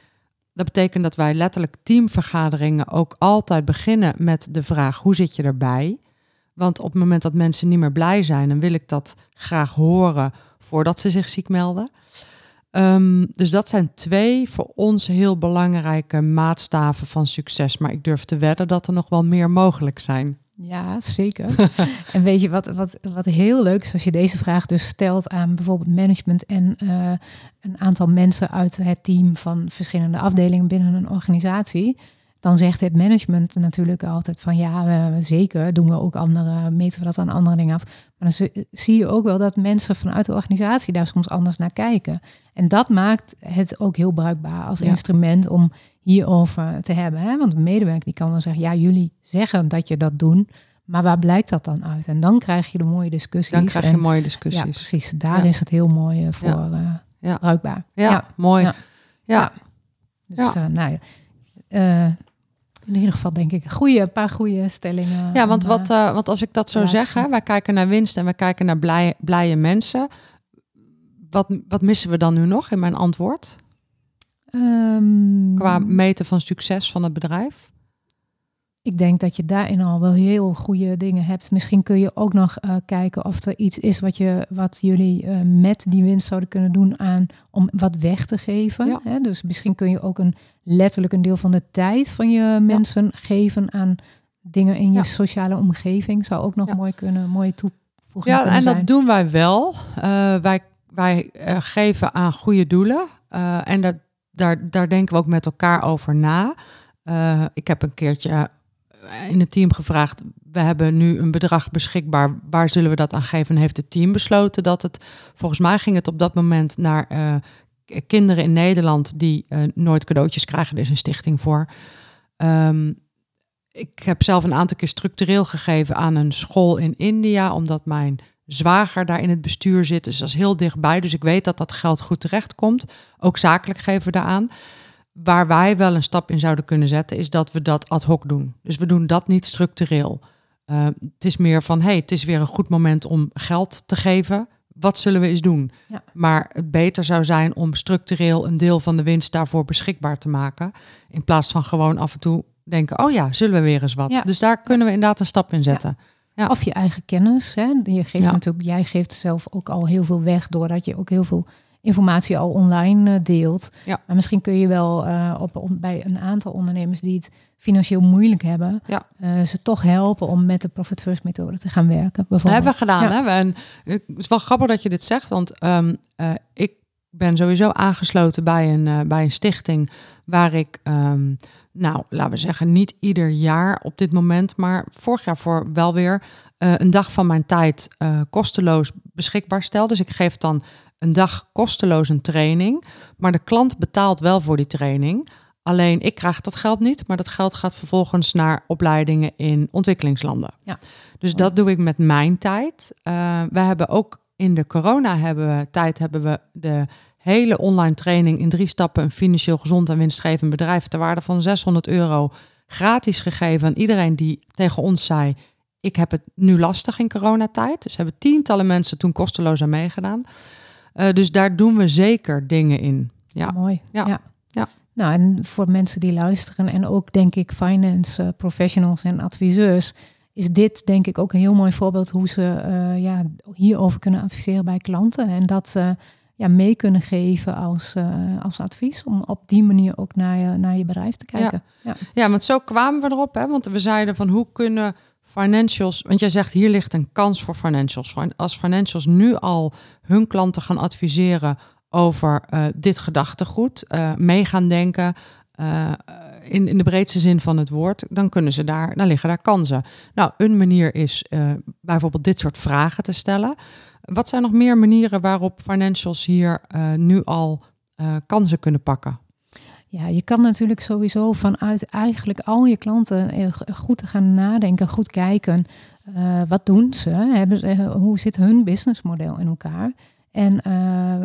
Speaker 1: Dat betekent dat wij letterlijk teamvergaderingen ook altijd beginnen met de vraag hoe zit je erbij? Want op het moment dat mensen niet meer blij zijn, dan wil ik dat graag horen voordat ze zich ziek melden. Ehm, dus dat zijn twee voor ons heel belangrijke maatstaven van succes. Maar ik durf te wedden dat er nog wel meer mogelijk zijn.
Speaker 2: Ja, zeker. en weet je wat, wat, wat heel leuk is als je deze vraag dus stelt aan bijvoorbeeld management en eh, een aantal mensen uit het team van verschillende afdelingen binnen een organisatie. Dan zegt het management natuurlijk altijd van ja, zeker doen we ook andere, meten we dat aan andere dingen af. Maar dan zie- zie je ook wel dat mensen vanuit de organisatie daar soms anders naar kijken. En dat maakt het ook heel bruikbaar als
Speaker 1: Ja.
Speaker 2: instrument om hierover te hebben. Hè? Want een medewerker die kan wel zeggen, ja, jullie zeggen dat je dat doen, maar waar blijkt dat dan uit? En dan krijg je de mooie discussies.
Speaker 1: Dan krijg je
Speaker 2: en,
Speaker 1: mooie
Speaker 2: Ja,
Speaker 1: discussies.
Speaker 2: precies. Daar
Speaker 1: Ja.
Speaker 2: is het heel mooi eh, voor
Speaker 1: Ja.
Speaker 2: eh,
Speaker 1: Ja.
Speaker 2: bruikbaar.
Speaker 1: Ja, mooi.
Speaker 2: Ja.
Speaker 1: Ja.
Speaker 2: Ja. Dus eh, nou ja, in ieder geval denk ik een goede, een paar goede stellingen.
Speaker 1: Ja, want, wat, want als ik dat zo
Speaker 2: ja,
Speaker 1: zeg, hè, wij kijken naar winst en wij kijken naar blij, blije mensen. Wat, wat missen we dan nu nog in mijn antwoord?
Speaker 2: Ehm,
Speaker 1: Qua meten van succes van het bedrijf?
Speaker 2: Ik denk dat je daarin al wel heel goede dingen hebt. Misschien kun je ook nog eh, kijken of er iets is wat, je, wat jullie eh, met die winst zouden kunnen doen aan om wat weg te geven.
Speaker 1: Ja.
Speaker 2: Hè? Dus misschien kun je ook een letterlijk een deel van de tijd van je mensen geven aan dingen in je
Speaker 1: Ja.
Speaker 2: sociale omgeving. Zou ook nog mooi kunnen, mooie toevoeging
Speaker 1: Ja, en
Speaker 2: zijn.
Speaker 1: dat doen wij wel. Eh, wij wij geven aan goede doelen. En dat, daar, daar denken we ook met elkaar over na. Eh, ik heb een keertje eh, in het team gevraagd. We hebben nu een bedrag beschikbaar. Waar zullen we dat aan geven? En heeft het team besloten dat het. Volgens mij ging het op dat moment naar eh, kinderen in Nederland die nooit cadeautjes krijgen. Er is een stichting voor. Ehm, ik heb zelf een aantal keer structureel gegeven aan een school in India, omdat mijn zwager daar in het bestuur zit. Dus dat is heel dichtbij. Dus ik weet dat dat geld goed terecht komt. Ook zakelijk geven we daaraan. Waar wij wel een stap in zouden kunnen zetten, is dat we dat ad hoc doen. Dus we doen dat niet structureel. Uh, het is meer van, hey, het is weer een goed moment om geld te geven. Wat zullen we eens doen?
Speaker 2: Ja.
Speaker 1: Maar het beter zou zijn om structureel een deel van de winst daarvoor beschikbaar te maken. In plaats van gewoon af en toe denken, oh ja, zullen we weer eens wat.
Speaker 2: Ja.
Speaker 1: Dus daar kunnen we inderdaad een stap in zetten. Ja.
Speaker 2: Of je eigen kennis. Hè? Je geeft
Speaker 1: Ja.
Speaker 2: natuurlijk, jij geeft zelf ook al heel veel weg doordat je ook heel veel informatie al online eh, deelt.
Speaker 1: Ja.
Speaker 2: Maar misschien kun je wel eh, op, om- bij een aantal ondernemers die het financieel moeilijk hebben,
Speaker 1: Ja.
Speaker 2: eh, ze toch helpen om met de Profit First methode te gaan werken.
Speaker 1: Dat
Speaker 2: Bijvoorbeeld.
Speaker 1: hebben we gedaan.
Speaker 2: Ja.
Speaker 1: Hè? We- En het is wel grappig dat je dit zegt, want ehm, eh, ik ben sowieso aangesloten bij een, bij een stichting waar ik, ehm, nou, laten we zeggen, niet ieder jaar op dit moment, maar vorig jaar voor wel weer eh, een dag van mijn tijd eh, kosteloos beschikbaar stel. Dus ik geef dan een dag kosteloos een training, maar de klant betaalt wel voor die training. Alleen ik krijg dat geld niet, maar dat geld gaat vervolgens naar opleidingen in ontwikkelingslanden.
Speaker 2: Ja.
Speaker 1: Dus dat doe ik met mijn tijd. Eh, we hebben ook in de corona hebben we, tijd hebben we de hele online training in drie stappen een financieel gezond en winstgevend bedrijf ter waarde van 600 euro gratis gegeven aan iedereen die tegen ons zei: Ik heb het nu lastig in coronatijd. Dus hebben tientallen mensen toen kosteloos aan meegedaan. Uh, dus daar doen we zeker dingen in. Ja,
Speaker 2: mooi.
Speaker 1: Ja. ja.
Speaker 2: ja. Nou, en voor mensen die luisteren en ook denk ik finance uh, professionals en adviseurs, is dit denk ik ook een heel mooi voorbeeld hoe ze uh, ja, hierover kunnen adviseren bij klanten. En dat ja, mee kunnen geven als, uh, als advies. Om op die manier ook naar je, naar je bedrijf te kijken.
Speaker 1: Ja. ja. ja, want zo kwamen we erop. Hè? Want we zeiden van hoe kunnen financials... Want jij zegt hier ligt een kans voor financials. Als financials nu al hun klanten gaan adviseren over uh, dit gedachtegoed, uh, mee gaan denken... in, in de breedste zin van het woord, dan kunnen ze daar, dan liggen daar kansen. Nou, een manier is bijvoorbeeld dit soort vragen te stellen. Wat zijn nog meer manieren waarop financials hier uh, nu al uh, kansen kunnen pakken?
Speaker 2: Ja, je kan natuurlijk sowieso vanuit eigenlijk al je klanten eh, goed gaan nadenken, goed kijken. Wat doen ze? Hebben, hoe zit hun businessmodel in elkaar? En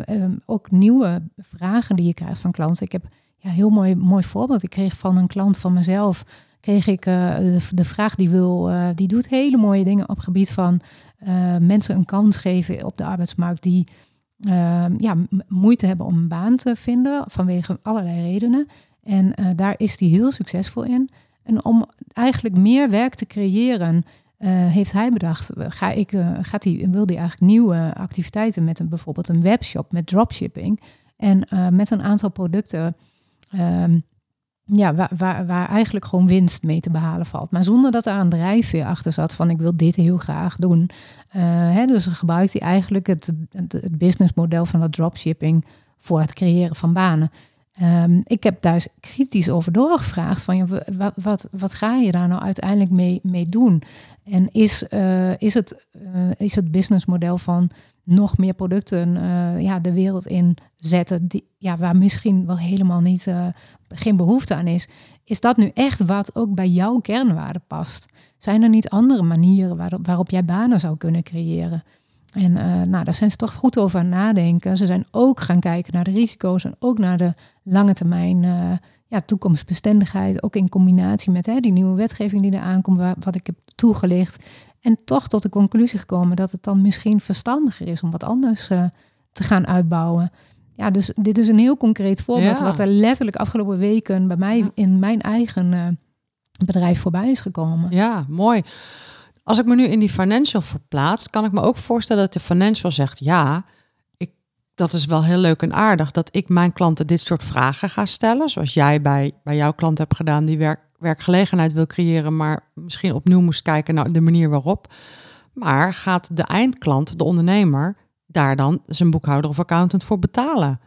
Speaker 2: um, ook nieuwe vragen die je krijgt van klanten. Ik heb ja, heel mooi, mooi voorbeeld. Ik kreeg van een klant van mezelf kreeg ik de, vraag die wil, die doet hele mooie dingen op gebied van mensen een kans geven op de arbeidsmarkt die uh, ja, moeite hebben om een baan te vinden vanwege allerlei redenen. En uh, daar is hij heel succesvol in. En om eigenlijk meer werk te creëren, heeft hij bedacht, ga ik, gaat hij, wil hij eigenlijk nieuwe activiteiten met een, bijvoorbeeld een webshop met dropshipping. En met een aantal producten ehm, ja, waar, waar, eigenlijk gewoon winst mee te behalen valt. Maar zonder dat er een drijfveer achter zat van ik wil dit heel graag doen. Uh, hè, dus gebruikt hij eigenlijk het, het, het businessmodel van dat dropshipping voor het creëren van banen. Um, ik heb daar kritisch over doorgevraagd van je, wat, wat, wat ga je daar nou uiteindelijk mee, mee doen? En is, uh, is, het, uh, is het businessmodel van nog meer producten uh, ja, de wereld in zetten, die, ja, waar misschien wel helemaal niet, uh, geen behoefte aan is. Is dat nu echt wat ook bij jouw kernwaarde past? Zijn er niet andere manieren waarop, waarop jij banen zou kunnen creëren? En uh, nou, daar zijn ze toch goed over aan nadenken. Ze zijn ook gaan kijken naar de risico's en ook naar de lange termijn ja, toekomstbestendigheid. Ook in combinatie met hè, die nieuwe wetgeving die er aankomt, wat ik heb toegelicht. En toch tot de conclusie gekomen dat het dan misschien verstandiger is om wat anders uh, te gaan uitbouwen. Ja, dus dit is een heel concreet voorbeeld wat er letterlijk afgelopen weken bij mij in mijn eigen uh, bedrijf voorbij is gekomen.
Speaker 1: Ja, mooi. Als ik me nu in die financial verplaats, kan ik me ook voorstellen dat de financial zegt: ja, ik, dat is wel heel leuk en aardig dat ik mijn klanten dit soort vragen ga stellen, zoals jij bij, bij jouw klant hebt gedaan die werk, werkgelegenheid wil creëren, maar misschien opnieuw moest kijken naar de manier waarop. Maar gaat de eindklant, de ondernemer, daar dan zijn boekhouder of accountant voor betalen?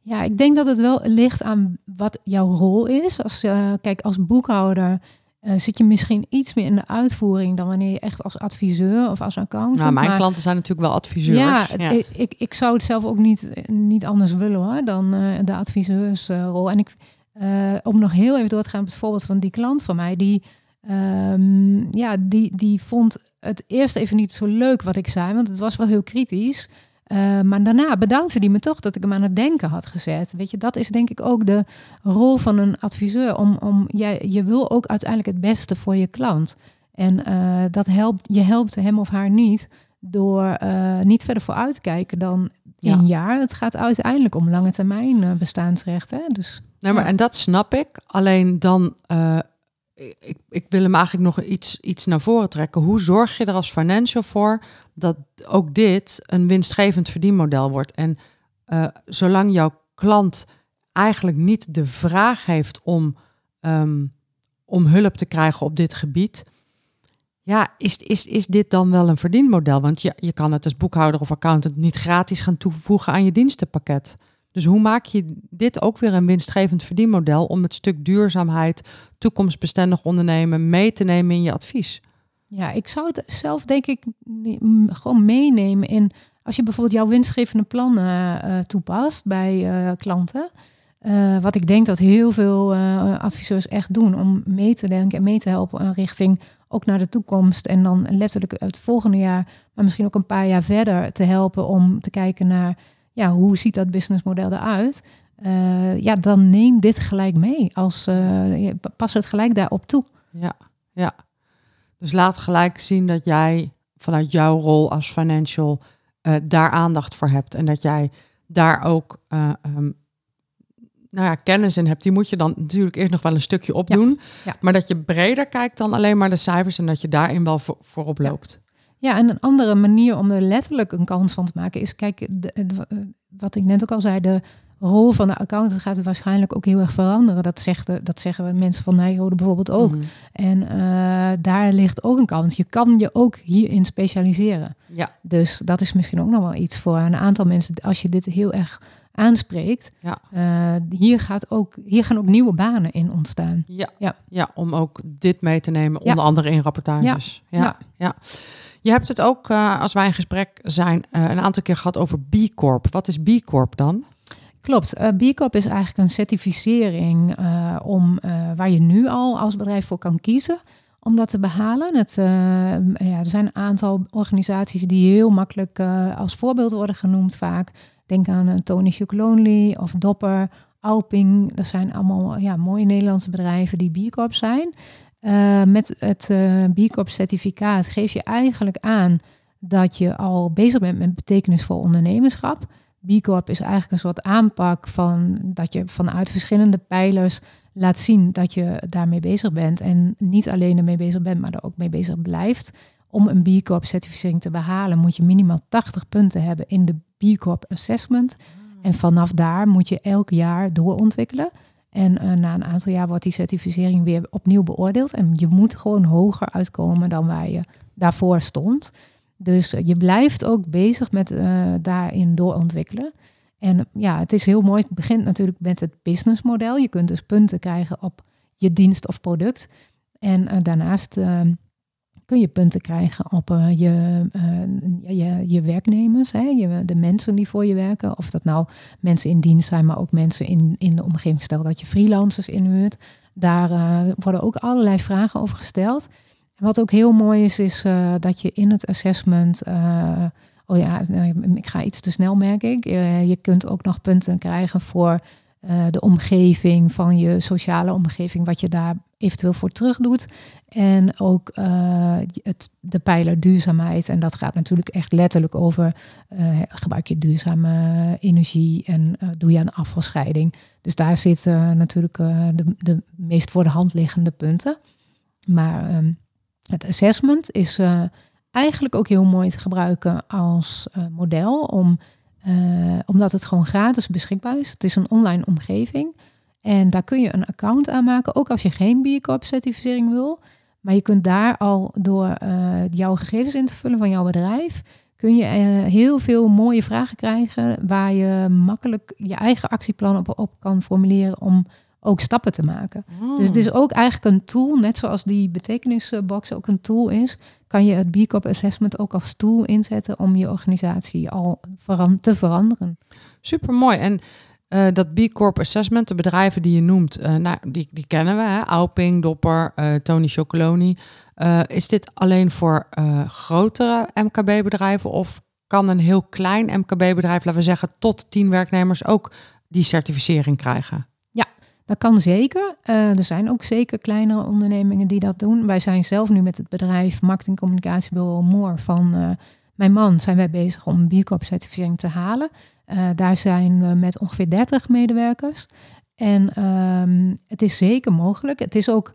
Speaker 2: Ja, ik denk dat het wel ligt aan wat jouw rol is. Als, uh, kijk, als boekhouder uh, zit je misschien iets meer in de uitvoering dan wanneer je echt als adviseur of als accountant.
Speaker 1: Nou, mijn klanten zijn natuurlijk wel adviseurs.
Speaker 2: Ja, Ik, ik, ik, zou het zelf ook niet, niet anders willen hoor, dan uh, de adviseursrol. en ik, uh, om nog heel even door te gaan op het voorbeeld van die klant van mij, die, um, ja, die, die vond het eerst even niet zo leuk wat ik zei, want het was wel heel kritisch. Uh, maar daarna bedankte hij me toch dat ik hem aan het denken had gezet. Weet je, dat is denk ik ook de rol van een adviseur. Om, om, jij, je wil ook uiteindelijk het beste voor je klant. En uh, dat helpt, je helpt hem of haar niet door uh, niet verder vooruit te kijken dan ja. een jaar. Het gaat uiteindelijk om lange termijn bestaansrechten. Dus
Speaker 1: Nee, maar en dat snap ik. Alleen dan, uh, ik, ik wil hem eigenlijk nog iets, iets naar voren trekken. Hoe zorg je er als financial voor dat ook dit een winstgevend verdienmodel wordt? En uh, zolang jouw klant eigenlijk niet de vraag heeft om, um, om hulp te krijgen op dit gebied, ja, is, is, is dit dan wel een verdienmodel? Want je, je kan het als boekhouder of accountant niet gratis gaan toevoegen aan je dienstenpakket. Dus hoe maak je dit ook weer een winstgevend verdienmodel om het stuk duurzaamheid, toekomstbestendig ondernemen mee te nemen in je advies?
Speaker 2: Ja, ik zou het zelf denk ik gewoon meenemen in als je bijvoorbeeld jouw winstgevende plan uh, toepast bij uh, klanten. Wat ik denk dat heel veel adviseurs echt doen om mee te denken en mee te helpen richting ook naar de toekomst. En dan letterlijk het volgende jaar, maar misschien ook een paar jaar verder te helpen om te kijken naar ja, hoe ziet dat businessmodel eruit? Uh, ja, dan neem dit gelijk mee. Als, uh, pas het gelijk daarop toe.
Speaker 1: Ja, ja. Dus laat gelijk zien dat jij vanuit jouw rol als financial uh, daar aandacht voor hebt. En dat jij daar ook um, nou ja, kennis in hebt. Die moet je dan natuurlijk eerst nog wel een stukje opdoen. Ja, Maar dat je breder kijkt dan alleen maar de cijfers en dat je daarin wel voor, voorop loopt.
Speaker 2: Ja, en een andere manier om er letterlijk een kans van te maken is, kijk, de, wat ik net ook al zei, de rol van de accountant gaat waarschijnlijk ook heel erg veranderen. Dat, zegt, dat zeggen we mensen van Nijrode bijvoorbeeld ook. Mhm. En uh, daar ligt ook een kans. Je kan je ook hierin specialiseren.
Speaker 1: Ja.
Speaker 2: Dus dat is misschien ook nog wel iets voor een aantal mensen. Als je dit heel erg aanspreekt,
Speaker 1: ja.
Speaker 2: Uh, hier, gaat ook, hier gaan ook nieuwe banen in ontstaan.
Speaker 1: Ja, ja. ja om ook dit mee te nemen, onder andere in rapportages. Ja. ja. Je hebt het ook, uh, als wij in gesprek zijn, uh, een aantal keer gehad over B Corp. Wat is B Corp dan?
Speaker 2: Klopt. Uh, B Corp is eigenlijk een certificering om, waar je nu al als bedrijf voor kan kiezen om dat te behalen. Het, ja, er zijn een aantal organisaties die heel makkelijk als voorbeeld worden genoemd vaak. Denk aan Tony Chocolonely of Dopper, Alping. Dat zijn allemaal ja, mooie Nederlandse bedrijven die B Corp zijn. Uh, met het uh, B Corp certificaat geef je eigenlijk aan dat je al bezig bent met betekenisvol ondernemerschap. B Corp is eigenlijk een soort aanpak van dat je vanuit verschillende pijlers laat zien dat je daarmee bezig bent. En niet alleen ermee bezig bent, maar er ook mee bezig blijft. Om een B Corp certificering te behalen moet je minimaal 80 punten hebben in de B Corp assessment. Ah. En vanaf daar moet je elk jaar doorontwikkelen. En uh, na een aantal jaar wordt die certificering weer opnieuw beoordeeld. En je moet gewoon hoger uitkomen dan waar je daarvoor stond. Dus uh, je blijft ook bezig met uh, daarin doorontwikkelen. En ja, het is heel mooi. Het begint natuurlijk met het businessmodel. Je kunt dus punten krijgen op je dienst of product. En daarnaast kun je punten krijgen op uh, je, uh, je, je werknemers, hè, de mensen die voor je werken. Of dat nou mensen in dienst zijn, maar ook mensen in, in de omgeving. Stel dat je freelancers inhuurt. Daar uh, worden ook allerlei vragen over gesteld. wat ook heel mooi is, is dat je in het assessment. oh ja, ik ga iets te snel, merk ik. je kunt ook nog punten krijgen voor de omgeving van je sociale omgeving, wat je daar eventueel voor terug doet. En ook uh, het, de pijler duurzaamheid. En dat gaat natuurlijk echt letterlijk over uh, gebruik je duurzame energie en doe je een afvalscheiding. Dus daar zitten natuurlijk de, de meest voor de hand liggende punten. Maar um, het assessment is eigenlijk ook heel mooi te gebruiken als model om omdat het gewoon gratis beschikbaar is. Het is een online omgeving. En daar kun je een account aanmaken, ook als je geen B Corp certificering wil. Maar je kunt daar al door uh, jouw gegevens in te vullen van jouw bedrijf, kun je uh, heel veel mooie vragen krijgen waar je makkelijk je eigen actieplan op, op kan formuleren om ook stappen te maken. Dus het is ook eigenlijk een tool, net zoals die betekenisbox ook een tool is, kan je het B Corp Assessment ook als tool inzetten om je organisatie al veran te veranderen.
Speaker 1: Super mooi. En uh, dat B Corp Assessment, de bedrijven die je noemt, uh, nou, die, die kennen we. Hè? Auping, Dopper, uh, Tony Chocoloni. is dit alleen voor grotere MKB-bedrijven of kan een heel klein MKB-bedrijf, laten we zeggen tot 10 werknemers, ook die certificering krijgen?
Speaker 2: Dat kan zeker. er zijn ook zeker kleinere ondernemingen die dat doen. Wij zijn zelf nu met het bedrijf Marketing Communicatiebureau Moor van mijn man zijn wij bezig om een B Corp certificering te halen. Uh, daar zijn we met ongeveer 30 medewerkers. En um, het is zeker mogelijk. Het is ook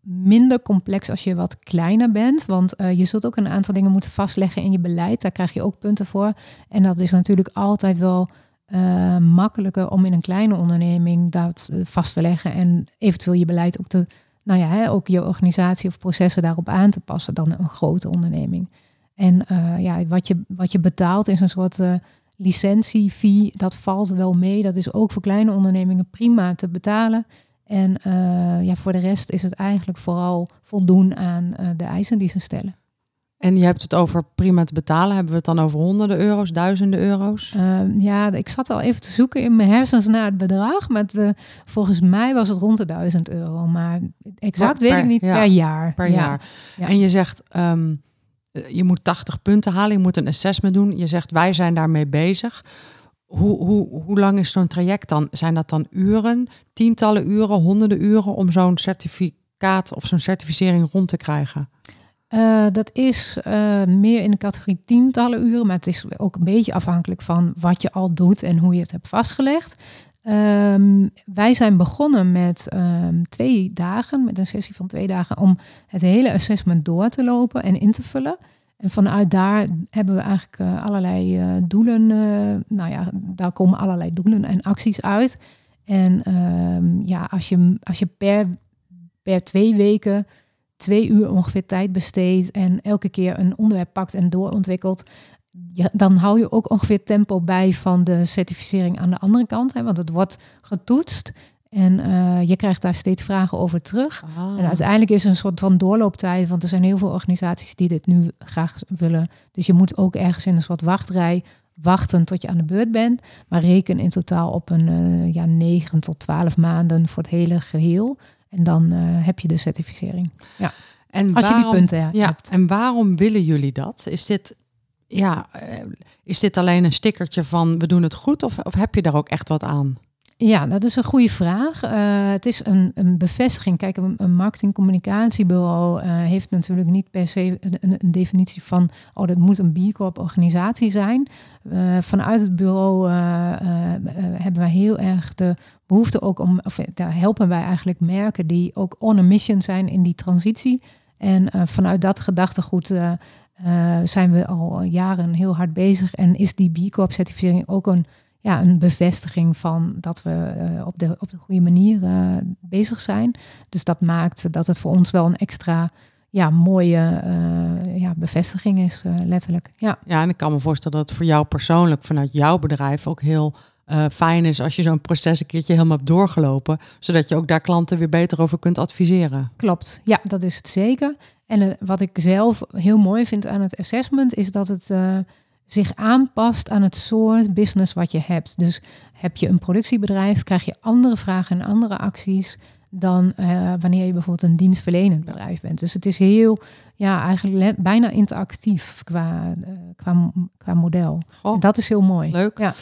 Speaker 2: minder complex als je wat kleiner bent. Want je zult ook een aantal dingen moeten vastleggen in je beleid. Daar krijg je ook punten voor. En dat is natuurlijk altijd wel uh, makkelijker om in een kleine onderneming dat vast te leggen. En eventueel je beleid ook te, nou ja, hè, ook je organisatie of processen daarop aan te passen dan een grote onderneming. En ja, wat je, wat je betaalt is een soort licentiefee, dat valt wel mee. Dat is ook voor kleine ondernemingen prima te betalen. En uh, ja, voor de rest is het eigenlijk vooral voldoen aan uh, de eisen die ze stellen.
Speaker 1: En je hebt het over prima te betalen. Hebben we het dan over honderden euro's, duizenden euro's?
Speaker 2: Uh, ja, ik zat al even te zoeken in mijn hersens naar het bedrag. Maar het, volgens mij was het rond de duizend euro. Maar exact per, weet ik niet per jaar.
Speaker 1: Per jaar. Ja. En je zegt, um, eh, je moet 80 punten halen, je moet een assessment doen. Je zegt wij zijn daarmee bezig. hoe, hoe, hoe lang is zo'n traject dan? Zijn dat dan uren, tientallen uren, honderden uren om zo'n certificaat of zo'n certificering rond te krijgen?
Speaker 2: Uh, dat is uh, meer in de categorie tientallen uren, maar het is ook een beetje afhankelijk van wat je al doet en hoe je het hebt vastgelegd. Um, wij zijn begonnen met um, twee dagen, met een sessie van twee dagen, om het hele assessment door te lopen en in te vullen. En vanuit daar hebben we eigenlijk uh, allerlei doelen. Nou ja, daar komen allerlei doelen en acties uit. En um, ja, als je, als je per, per twee weken twee uur ongeveer tijd besteedt en elke keer een onderwerp pakt en doorontwikkelt, ja, dan hou je ook ongeveer tempo bij van de certificering aan de andere kant. Hè, want het wordt getoetst en uh, je krijgt daar steeds vragen over terug.
Speaker 1: Ah.
Speaker 2: En uiteindelijk is er een soort van doorlooptijd, want er zijn heel veel organisaties die dit nu graag willen. Dus je moet ook ergens in een soort wachtrij wachten tot je aan de beurt bent. Maar reken in totaal op een uh, ja, 9 tot 12 maanden voor het hele geheel. En dan uh, heb je de certificering. Ja.
Speaker 1: En
Speaker 2: Als
Speaker 1: waarom,
Speaker 2: je die punten
Speaker 1: ja,
Speaker 2: hebt.
Speaker 1: En waarom willen jullie dat? Is dit, ja, is dit alleen een stickertje van we doen het goed of, of heb je daar ook echt wat aan?
Speaker 2: Ja, dat is een goede vraag. Uh, het is een, een bevestiging. Kijk, een, marketingcommunicatiebureau uh, heeft natuurlijk niet per se een, een, definitie van, oh, dat moet een B Corp organisatie zijn. Uh, vanuit het bureau hebben wij heel erg de behoefte ook om, of daar helpen wij eigenlijk merken die ook on a mission zijn in die transitie. En vanuit dat gedachtegoed zijn we al jaren heel hard bezig en is die B Corp certificering ook een ja, een bevestiging van dat we uh, op, de, op de goede manier uh, bezig zijn. Dus dat maakt dat het voor ons wel een extra ja, mooie uh, ja, bevestiging is, letterlijk. Ja.
Speaker 1: ja, en ik kan me voorstellen dat het voor jou persoonlijk vanuit jouw bedrijf ook heel fijn is als je zo'n proces een keertje helemaal hebt doorgelopen, zodat je ook daar klanten weer beter over kunt adviseren.
Speaker 2: Klopt, ja, dat is het zeker. En wat ik zelf heel mooi vind aan het assessment is dat het zich aanpast aan het soort business wat je hebt. Dus heb je een productiebedrijf, krijg je andere vragen en andere acties dan uh, wanneer je bijvoorbeeld een dienstverlenend bedrijf bent. Dus het is heel, ja, eigenlijk bijna interactief qua, uh, qua, qua model.
Speaker 1: Goh,
Speaker 2: en dat is heel mooi.
Speaker 1: Leuk.
Speaker 2: Ja.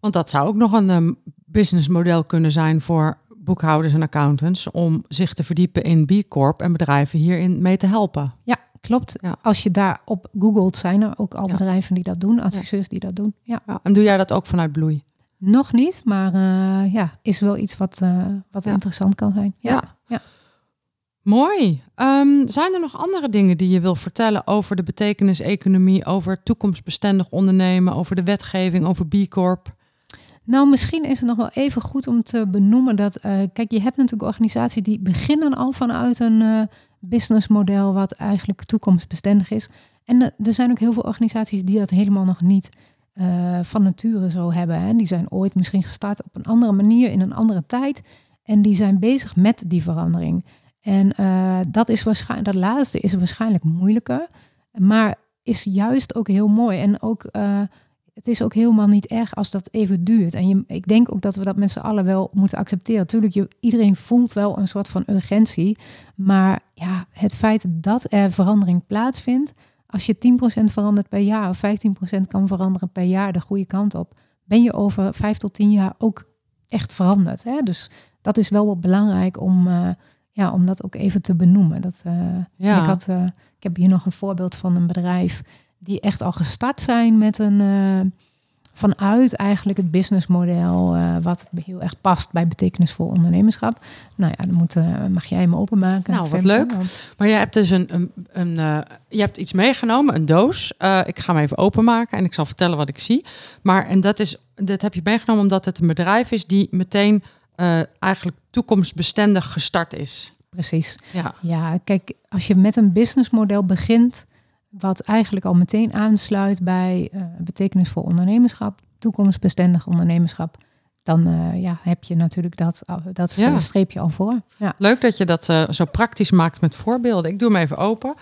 Speaker 1: Want dat zou ook nog een um, businessmodel kunnen zijn voor boekhouders en accountants om zich te verdiepen in B Corp en bedrijven hierin mee te helpen.
Speaker 2: Ja, klopt.
Speaker 1: Ja.
Speaker 2: Als je daarop googelt, zijn er ook al bedrijven die dat doen, adviseurs die dat doen. Ja.
Speaker 1: ja. En doe jij dat ook vanuit Bloei?
Speaker 2: Nog niet, maar uh, ja, is wel iets wat, uh, wat interessant kan zijn. Ja. ja.
Speaker 1: Mooi. Um, zijn er nog andere dingen die je wil vertellen over de betekenis-economie, over toekomstbestendig ondernemen, over de wetgeving, over B Corp?
Speaker 2: Nou, misschien is het nog wel even goed om te benoemen dat, uh, kijk, je hebt natuurlijk organisaties die beginnen al vanuit een uh, businessmodel wat eigenlijk toekomstbestendig is. En er zijn ook heel veel organisaties die dat helemaal nog niet van nature zo hebben. Hè. Die zijn ooit misschien gestart op een andere manier in een andere tijd en die zijn bezig met die verandering. En dat is waarschijnlijk, dat laatste is waarschijnlijk moeilijker, maar is juist ook heel mooi en ook het is ook helemaal niet erg als dat even duurt. En je, ik denk ook dat we dat met z'n allen wel moeten accepteren. Tuurlijk, je, iedereen voelt wel een soort van urgentie. Maar ja, het feit dat er verandering plaatsvindt, als je 10% verandert per jaar of 15% kan veranderen per jaar de goede kant op, ben je over 5 tot 10 jaar ook echt veranderd. Hè? Dus dat is wel wat belangrijk om, uh, ja, om dat ook even te benoemen. Dat, uh,
Speaker 1: ja.
Speaker 2: ik, had, uh, ik heb hier nog een voorbeeld van een bedrijf die echt al gestart zijn met een uh, vanuit eigenlijk het businessmodel uh, wat heel erg past bij betekenisvol ondernemerschap. Nou ja, dan moet, uh, mag jij hem openmaken.
Speaker 1: Nou, wat leuk. Maar je hebt dus een, een, een je hebt iets meegenomen, een doos. ik ga hem even openmaken en ik zal vertellen wat ik zie. Maar en dat is, dat heb je meegenomen omdat het een bedrijf is die meteen eigenlijk toekomstbestendig gestart is.
Speaker 2: Precies.
Speaker 1: Ja.
Speaker 2: ja, kijk, als je met een businessmodel begint, wat eigenlijk al meteen aansluit bij uh, betekenisvol ondernemerschap, toekomstbestendig ondernemerschap, dan uh, ja, heb je natuurlijk dat, dat
Speaker 1: Ja.
Speaker 2: streepje al voor. Ja.
Speaker 1: Leuk dat je dat uh, zo praktisch maakt met voorbeelden. Ik doe hem even open.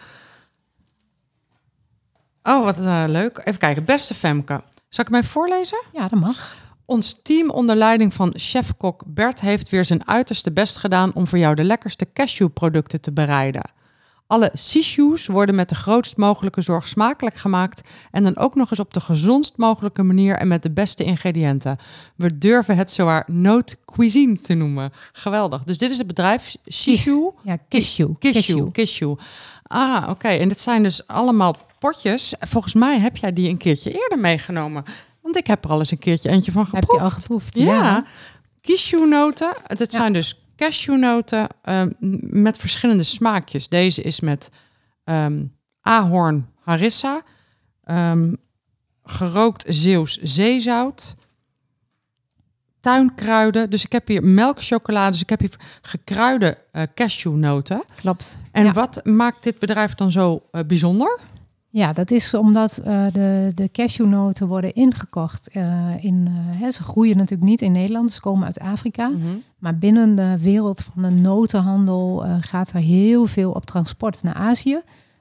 Speaker 1: Oh, wat leuk. Even kijken. Beste Femke. Zal ik hem even voorlezen?
Speaker 2: ja, dat mag.
Speaker 1: Ons team onder leiding van chefkok Bert heeft weer zijn uiterste best gedaan om voor jou de lekkerste cashewproducten te bereiden. Alle sishoes worden met de grootst mogelijke zorg smakelijk gemaakt en dan ook nog eens op de gezondst mogelijke manier en met de beste ingrediënten. We durven het zowaar note cuisine te noemen. Geweldig. Dus dit is het bedrijf Sishu.
Speaker 2: Ja, Kishu.
Speaker 1: Kishu. Kishu. Ah, oké. En dit zijn dus allemaal potjes. Volgens mij heb jij die een keertje eerder meegenomen. Want ik heb er al eens een keertje eentje van geproefd.
Speaker 2: Heb je al geproefd?
Speaker 1: Ja.
Speaker 2: Ja.
Speaker 1: Cashewnoten. Het
Speaker 2: Ja.
Speaker 1: zijn dus cashewnoten ehm, met verschillende smaakjes. Deze is met ehm, ahorn harissa, ehm, gerookt Zeeuws zeezout, tuinkruiden. Dus ik heb hier melkchocolade, dus ik heb hier gekruide eh, cashewnoten.
Speaker 2: Klopt.
Speaker 1: En
Speaker 2: Ja.
Speaker 1: wat maakt dit bedrijf dan zo eh, bijzonder?
Speaker 2: Ja, dat is omdat eh, de, de cashewnoten worden ingekocht. eh, in, eh, hè, ze groeien natuurlijk niet in Nederland, ze komen uit Afrika.
Speaker 1: Mhm.
Speaker 2: Maar binnen de wereld van de notenhandel gaat er heel veel op transport naar Azië.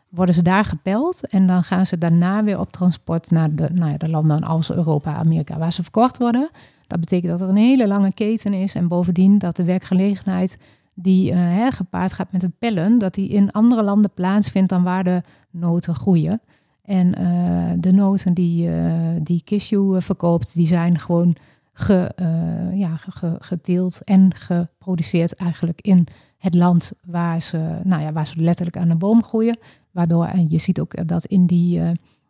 Speaker 2: Worden ze daar gepeld en dan gaan ze daarna weer op transport naar de, nou ja, de landen als Europa, Amerika, waar ze verkocht worden. Dat betekent dat er een hele lange keten is en bovendien dat de werkgelegenheid die eh, hè, gepaard gaat met het pellen, dat die in andere landen plaatsvindt dan waar de noten groeien. En eh, de noten die, eh die Kishu verkoopt, die zijn gewoon ge, ja, ge- ge- geteeld en geproduceerd eigenlijk in het land waar ze, nou ja, waar ze letterlijk aan de boom groeien. Waardoor, en je ziet ook dat in, die,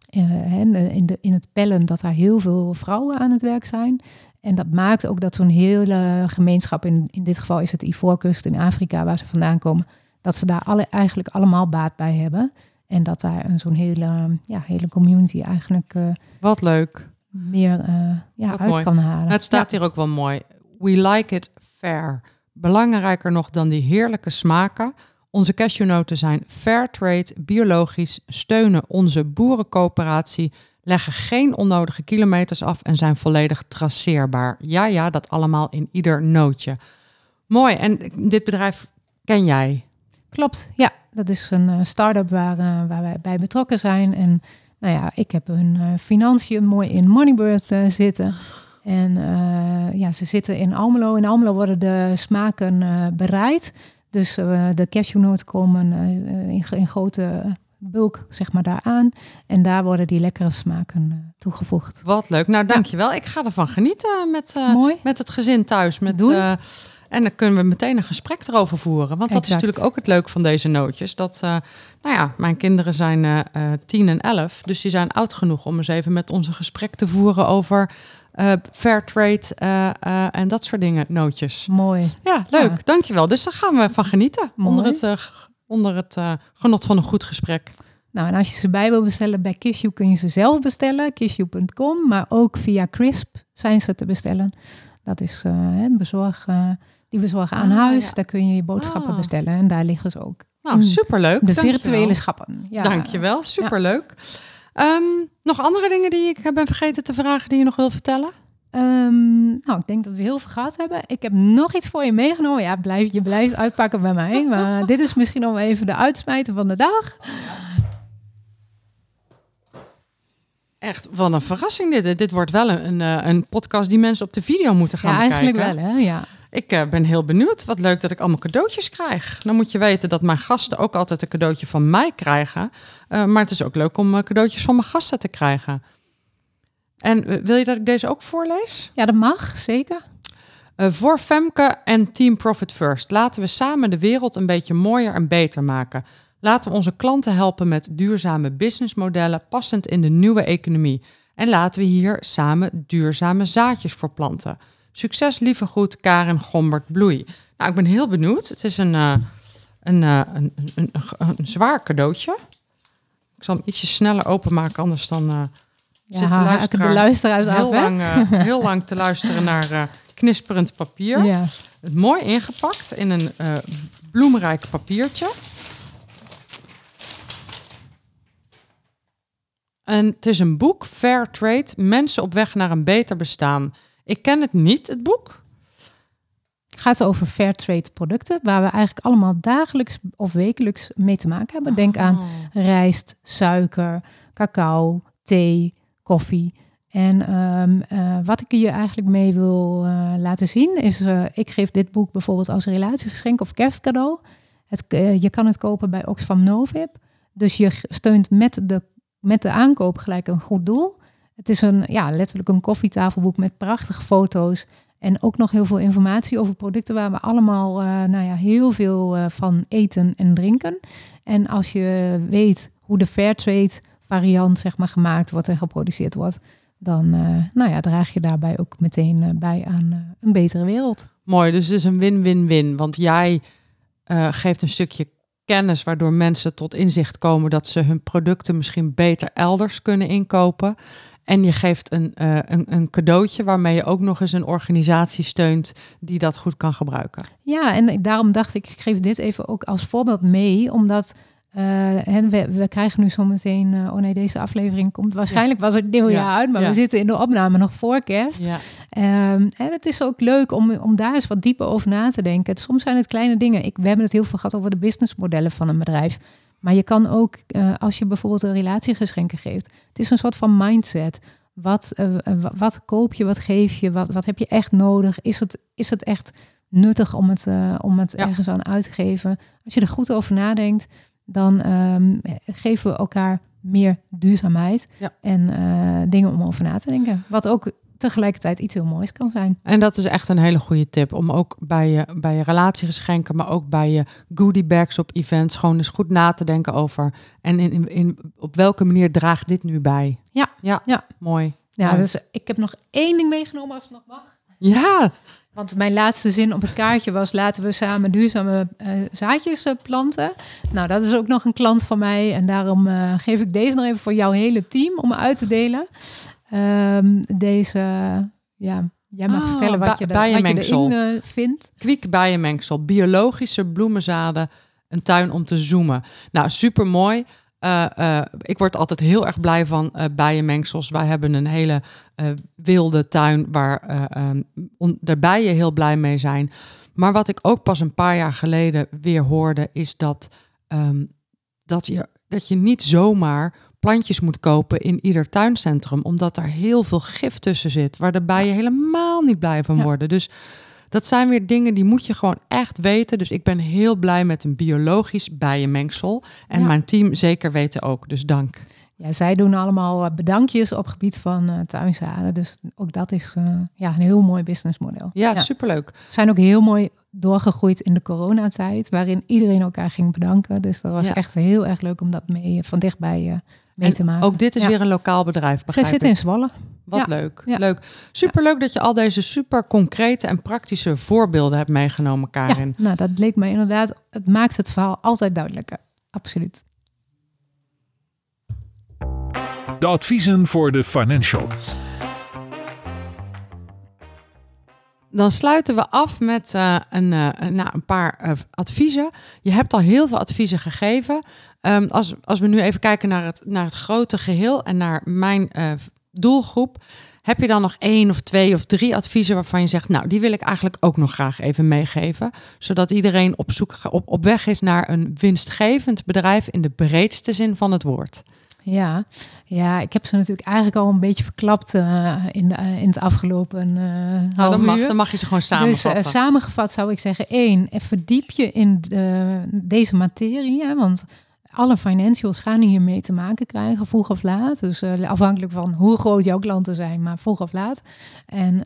Speaker 2: in, de, in het pellen, dat daar heel veel vrouwen aan het werk zijn. En dat maakt ook dat zo'n hele gemeenschap, in, in dit geval is het Ivoorkust in Afrika waar ze vandaan komen, dat ze daar alle, eigenlijk allemaal baat bij hebben. En dat daar een zo'n hele, ja, hele community eigenlijk eh,
Speaker 1: Wat leuk.
Speaker 2: meer eh, ja,
Speaker 1: Wat
Speaker 2: uit
Speaker 1: mooi.
Speaker 2: kan halen.
Speaker 1: Het staat hier ook wel mooi. We like it fair. Belangrijker nog dan die heerlijke smaken. Onze cashewnoten zijn fair trade, biologisch, steunen onze boerencoöperatie, leggen geen onnodige kilometers af en zijn volledig traceerbaar. Ja, ja, dat allemaal in ieder nootje. Mooi. En dit bedrijf ken jij?
Speaker 2: Klopt, ja. Dat is een eh, start-up waar, eh, waar wij bij betrokken zijn. En nou ja, ik heb hun eh, financiën mooi in Moneybird zitten. En ja, ze zitten in Almelo. In Almelo worden de smaken bereid. Dus de cashewnoten komen in, in grote bulk zeg maar daar aan. En daar worden die lekkere smaken eh, toegevoegd.
Speaker 1: Wat leuk. Nou, dankjewel. Ik ga ervan genieten met, eh,
Speaker 2: Mooi.
Speaker 1: met het gezin thuis. Met,
Speaker 2: Doen.
Speaker 1: eh, en dan kunnen we meteen een gesprek erover voeren. Want dat is natuurlijk ook het leuke van deze nootjes. Dat, nou ja, mijn kinderen zijn 10 en 11. Dus die zijn oud genoeg om eens even met ons een gesprek te voeren over eh fair trade en dat soort dingen, nootjes.
Speaker 2: Mooi.
Speaker 1: Ja, leuk.
Speaker 2: Ja.
Speaker 1: Dankjewel. Dus daar gaan we van genieten.
Speaker 2: Mooi.
Speaker 1: Onder het, onder het eh, genot van een goed gesprek.
Speaker 2: Nou, en als je ze bij wil bestellen bij Kissue, kun je ze zelf bestellen, kissue.com. Maar ook via Crisp zijn ze te bestellen. Dat is eh, een bezorg, eh, die bezorgen aan
Speaker 1: Ah,
Speaker 2: huis.
Speaker 1: ja.
Speaker 2: Daar kun je je boodschappen
Speaker 1: Ah.
Speaker 2: bestellen. En daar liggen ze ook.
Speaker 1: Nou,
Speaker 2: Mm.
Speaker 1: superleuk.
Speaker 2: De
Speaker 1: Dankjewel.
Speaker 2: virtuele schappen. Ja.
Speaker 1: Dankjewel, superleuk. Ehm, nog andere dingen die ik ben vergeten te vragen die je nog wil vertellen?
Speaker 2: Ehm, nou, ik denk dat we heel veel gehad hebben. Ik heb nog iets voor je meegenomen. Ja, blijf, je blijft uitpakken bij mij. Maar dit is misschien om even de uitsmijter van de dag.
Speaker 1: Echt, wat een verrassing dit. Dit wordt wel een, een, eh, podcast die mensen op de video moeten gaan
Speaker 2: ja, eigenlijk wel, hè? Ja.
Speaker 1: Ik eh, ben heel benieuwd. Wat leuk dat ik allemaal cadeautjes krijg. Dan moet je weten dat mijn gasten ook altijd een cadeautje van mij krijgen. Eh, maar het is ook leuk om cadeautjes van mijn gasten te krijgen. En eh, wil je dat ik deze ook voorlees?
Speaker 2: ja, dat mag, zeker.
Speaker 1: Eh, voor Femke en Team Profit First. Laten we samen de wereld een beetje mooier en beter maken. Laten we onze klanten helpen met duurzame businessmodellen passend in de nieuwe economie. En laten we hier samen duurzame zaadjes voor planten. Succes, lieve goed, Karen Gombert Bloei. Nou, ik ben heel benieuwd. Het is een, eh, een, een, een, een, een zwaar cadeautje. Ik zal hem ietsje sneller openmaken, anders dan
Speaker 2: Ja,
Speaker 1: zit de luisteraar
Speaker 2: de luisteraars
Speaker 1: heel, lang, eh, heel lang te luisteren naar eh, knisperend papier.
Speaker 2: Ja.
Speaker 1: Het mooi ingepakt in een eh, bloemrijk papiertje. En het is een boek, Fair Trade, Mensen op weg naar een beter bestaan. Ik ken het niet, het boek.
Speaker 2: Het gaat over fair trade producten, waar we eigenlijk allemaal dagelijks of wekelijks mee te maken hebben. Denk aan rijst, suiker, cacao, thee, koffie. En ehm, eh, wat ik je eigenlijk mee wil eh, laten zien is, eh, ik geef dit boek bijvoorbeeld als relatiegeschenk of kerstcadeau. Het, je kan het kopen bij Oxfam Novib. Dus je steunt met de, met de aankoop gelijk een goed doel. Het is een, ja, letterlijk een koffietafelboek met prachtige foto's. En ook nog heel veel informatie over producten waar we allemaal uh, nou ja, heel veel uh, van eten en drinken. En als je weet hoe de Fairtrade variant zeg maar, gemaakt wordt en geproduceerd wordt, dan uh, nou ja, draag je daarbij ook meteen bij aan een betere wereld.
Speaker 1: Mooi, dus het is een win-win-win. Want jij geeft een stukje kennis waardoor mensen tot inzicht komen dat ze hun producten misschien beter elders kunnen inkopen. En je geeft een, uh, een, een, cadeautje waarmee je ook nog eens een organisatie steunt die dat goed kan gebruiken.
Speaker 2: Ja, en daarom dacht ik, ik geef dit even ook als voorbeeld mee, omdat uh, we, we, krijgen nu zometeen, uh, oh nee, deze aflevering komt waarschijnlijk was het nieuwjaar ja. uit, maar we zitten in de opname nog voor kerst. Um, en het is ook leuk om, om daar eens wat dieper over na te denken. Het, soms zijn het kleine dingen. Ik, we hebben het heel veel gehad over de businessmodellen van een bedrijf. Maar je kan ook, uh, als je bijvoorbeeld een relatiegeschenken geeft, het is een soort van mindset. Wat, wat koop je, wat geef je, wat, wat heb je echt nodig? Is het, is het echt nuttig om het, om het ergens aan uit te geven? Als je er goed over nadenkt, dan um, geven we elkaar meer duurzaamheid ja. en uh, dingen om over na te denken. Wat ook tegelijkertijd iets heel moois kan zijn.
Speaker 1: En dat is echt een hele goede tip om ook bij je, bij je relatiegeschenken, maar ook bij je goodie bags op events gewoon eens goed na te denken over en in, in, in op welke manier draagt dit nu bij.
Speaker 2: Ja,
Speaker 1: ja, ja. mooi.
Speaker 2: Ja, mooi. dus ik heb nog één ding meegenomen als het nog mag.
Speaker 1: Ja,
Speaker 2: want mijn laatste zin op het kaartje was: laten we samen duurzame uh, zaadjes uh, planten. Nou, dat is ook nog een klant van mij. En daarom uh, geef ik deze nog even voor jouw hele team om uit te delen. Um, deze, ja, jij mag oh, vertellen wat je, er, wat je erin vindt.
Speaker 1: Kwiek bijenmengsel, biologische bloemenzaden, een tuin om te zoomen. Nou, super mooi. Uh, uh, ik word altijd heel erg blij van uh, bijenmengsels. Wij hebben een hele wilde tuin waar um, de bijen heel blij mee zijn. Maar wat ik ook pas een paar jaar geleden weer hoorde, is dat, um, dat, je, dat je niet zomaar plantjes moet kopen in ieder tuincentrum, omdat er heel veel gif tussen zit, waar de bijen helemaal niet blij van worden. Dus dat zijn weer dingen die moet je gewoon echt weten. Dus ik ben heel blij met een biologisch bijenmengsel. En ja. mijn team zeker weten ook. Dus dank.
Speaker 2: Ja, zij doen allemaal bedankjes op gebied van uh, tuinzaden. Dus ook dat is uh, ja, een heel mooi businessmodel.
Speaker 1: Ja, ja, superleuk.
Speaker 2: Zijn ook heel mooi doorgegroeid in de coronatijd, waarin iedereen elkaar ging bedanken. Dus dat was ja. echt heel erg leuk om dat mee van dichtbij uh, mee
Speaker 1: en
Speaker 2: te maken.
Speaker 1: Ook dit is weer een lokaal bedrijf.
Speaker 2: Zij zitten in Zwolle.
Speaker 1: Wat ja. leuk. Ja. Leuk. Superleuk dat je al deze super concrete en praktische voorbeelden hebt meegenomen, Karin.
Speaker 2: Ja, nou, dat leek me inderdaad. Het maakt het verhaal altijd duidelijker. Absoluut.
Speaker 3: De adviezen voor de financial.
Speaker 1: Dan sluiten we af met uh, een, uh, nou, een paar uh, adviezen. Je hebt al heel veel adviezen gegeven. Um, als, als we nu even kijken naar het, naar het grote geheel en naar mijn doelgroep. Heb je dan nog één of twee of drie adviezen waarvan je zegt, nou, die wil ik eigenlijk ook nog graag even meegeven, zodat iedereen op zoek op, op weg is naar een winstgevend bedrijf in de breedste zin van het woord?
Speaker 2: Ja, ja, ik heb ze natuurlijk eigenlijk al een beetje verklapt uh, in, de, uh, in het afgelopen uh,
Speaker 1: nou, dan, mag, dan mag je ze gewoon samenvatten.
Speaker 2: Dus samengevat zou ik zeggen, één, verdiep je in de, deze materie, hè, want alle financials gaan hier mee te maken krijgen, vroeg of laat. Dus uh, afhankelijk van hoe groot jouw klanten zijn, maar vroeg of laat. En uh,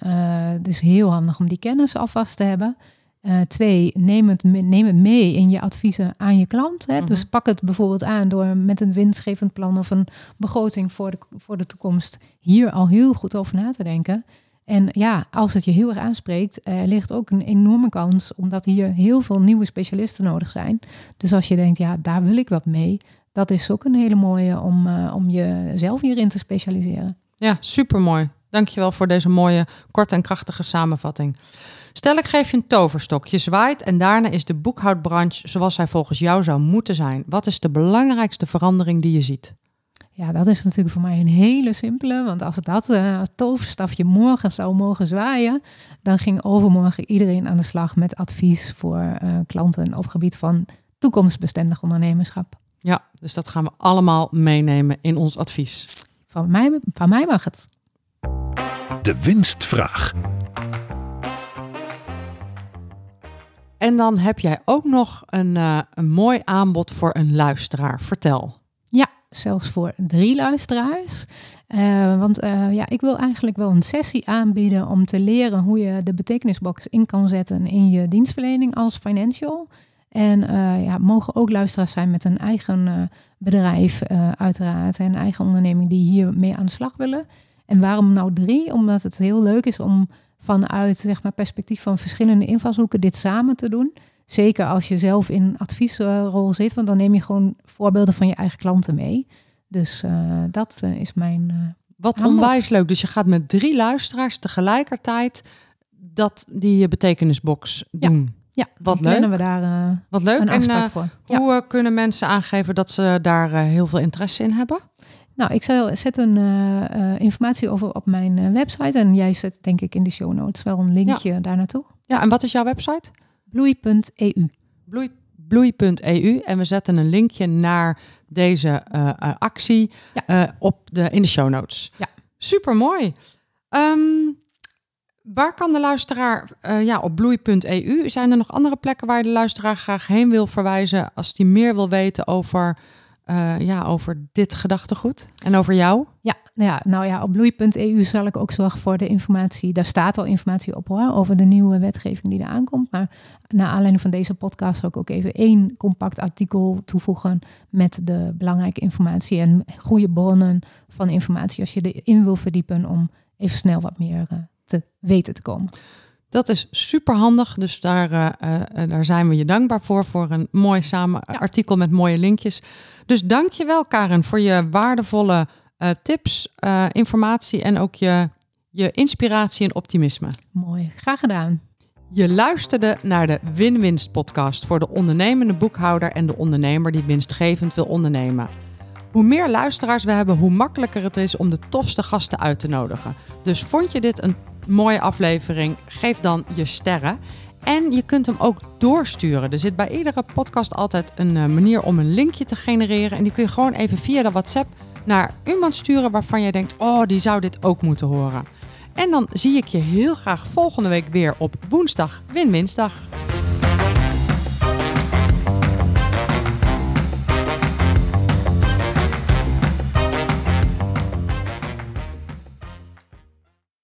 Speaker 2: het is heel handig om die kennis alvast te hebben. Uh, twee, neem het, neem het mee in je adviezen aan je klant. Hè? Mm -hmm. Dus pak het bijvoorbeeld aan door met een winstgevend plan of een begroting voor de, voor de toekomst hier al heel goed over na te denken. En ja, als het je heel erg aanspreekt, uh, ligt ook een enorme kans, omdat hier heel veel nieuwe specialisten nodig zijn. Dus als je denkt, ja, daar wil ik wat mee, dat is ook een hele mooie om, uh, om jezelf hierin te specialiseren.
Speaker 1: Ja, supermooi. Dankjewel voor deze mooie, korte en krachtige samenvatting. Stel, ik geef je een toverstok, je zwaait en daarna is de boekhoudbranche zoals hij volgens jou zou moeten zijn. Wat is de belangrijkste verandering die je ziet?
Speaker 2: Ja, dat is natuurlijk voor mij een hele simpele. Want als dat uh, toverstafje morgen zou mogen zwaaien, dan ging overmorgen iedereen aan de slag met advies voor uh, klanten op gebied van toekomstbestendig ondernemerschap.
Speaker 1: Ja, dus dat gaan we allemaal meenemen in ons advies.
Speaker 2: Van mij, van mij mag het.
Speaker 3: De winstvraag.
Speaker 1: en dan heb jij ook nog een, uh, een mooi aanbod voor een luisteraar. Vertel.
Speaker 2: Zelfs voor drie luisteraars. Uh, want uh, ja, ik wil eigenlijk wel een sessie aanbieden om te leren hoe je de betekenisbox in kan zetten in je dienstverlening als financial. En uh, ja, mogen ook luisteraars zijn met een eigen bedrijf, uiteraard, en eigen onderneming die hiermee aan de slag willen. En waarom nou drie? Omdat het heel leuk is om vanuit zeg maar, perspectief van verschillende invalshoeken dit samen te doen. Zeker als je zelf in adviesrol zit, want dan neem je gewoon voorbeelden van je eigen klanten mee. Dus uh, dat uh, is mijn. Uh,
Speaker 1: Wat onwijs leuk. Dus je gaat met drie luisteraars tegelijkertijd dat die betekenisbox doen.
Speaker 2: Ja,
Speaker 1: wat leuk.
Speaker 2: we daar
Speaker 1: wat leuk. en,
Speaker 2: voor.
Speaker 1: Hoe ja. kunnen mensen aangeven dat ze daar heel veel interesse in hebben?
Speaker 2: Nou, ik zal zet een uh, informatie over op mijn website. En jij zet denk ik in de show notes wel een linkje ja. daar naartoe.
Speaker 1: Ja, en wat is jouw website?
Speaker 2: Bloei.eu.
Speaker 1: Bloei, bloei.eu. En we zetten een linkje naar deze actie ja. op de, in de show notes.
Speaker 2: Ja.
Speaker 1: Super mooi. Um, waar kan de luisteraar ja, op bloei.eu? Zijn er nog andere plekken waar je de luisteraar graag heen wil verwijzen als die meer wil weten over uh, ja, over dit gedachtegoed en over jou?
Speaker 2: Ja, ja nou ja, op bloei.eu zal ik ook zorgen voor de informatie. Daar staat al informatie op hoor, over de nieuwe wetgeving die er aankomt. Maar naar aanleiding van deze podcast zal ik ook even één compact artikel toevoegen met de belangrijke informatie en goede bronnen van informatie als je erin wil verdiepen om even snel wat meer uh, te weten te komen.
Speaker 1: Dat is super handig, dus daar, uh, daar zijn we je dankbaar voor, voor een mooi samen ja. artikel met mooie linkjes. Dus dank je wel, Karen, voor je waardevolle uh, tips, informatie en ook je, je inspiratie en optimisme.
Speaker 2: Mooi, graag gedaan.
Speaker 1: Je luisterde naar de Win-Winst podcast voor de ondernemende boekhouder en de ondernemer die winstgevend wil ondernemen. Hoe meer luisteraars we hebben, hoe makkelijker het is om de tofste gasten uit te nodigen. Dus vond je dit een mooie aflevering? Geef dan je sterren. En je kunt hem ook doorsturen. Er zit bij iedere podcast altijd een uh, manier om een linkje te genereren. En die kun je gewoon even via de WhatsApp naar iemand sturen waarvan je denkt: oh, die zou dit ook moeten horen. En dan zie ik je heel graag volgende week weer op woensdag, Win-Winsdag.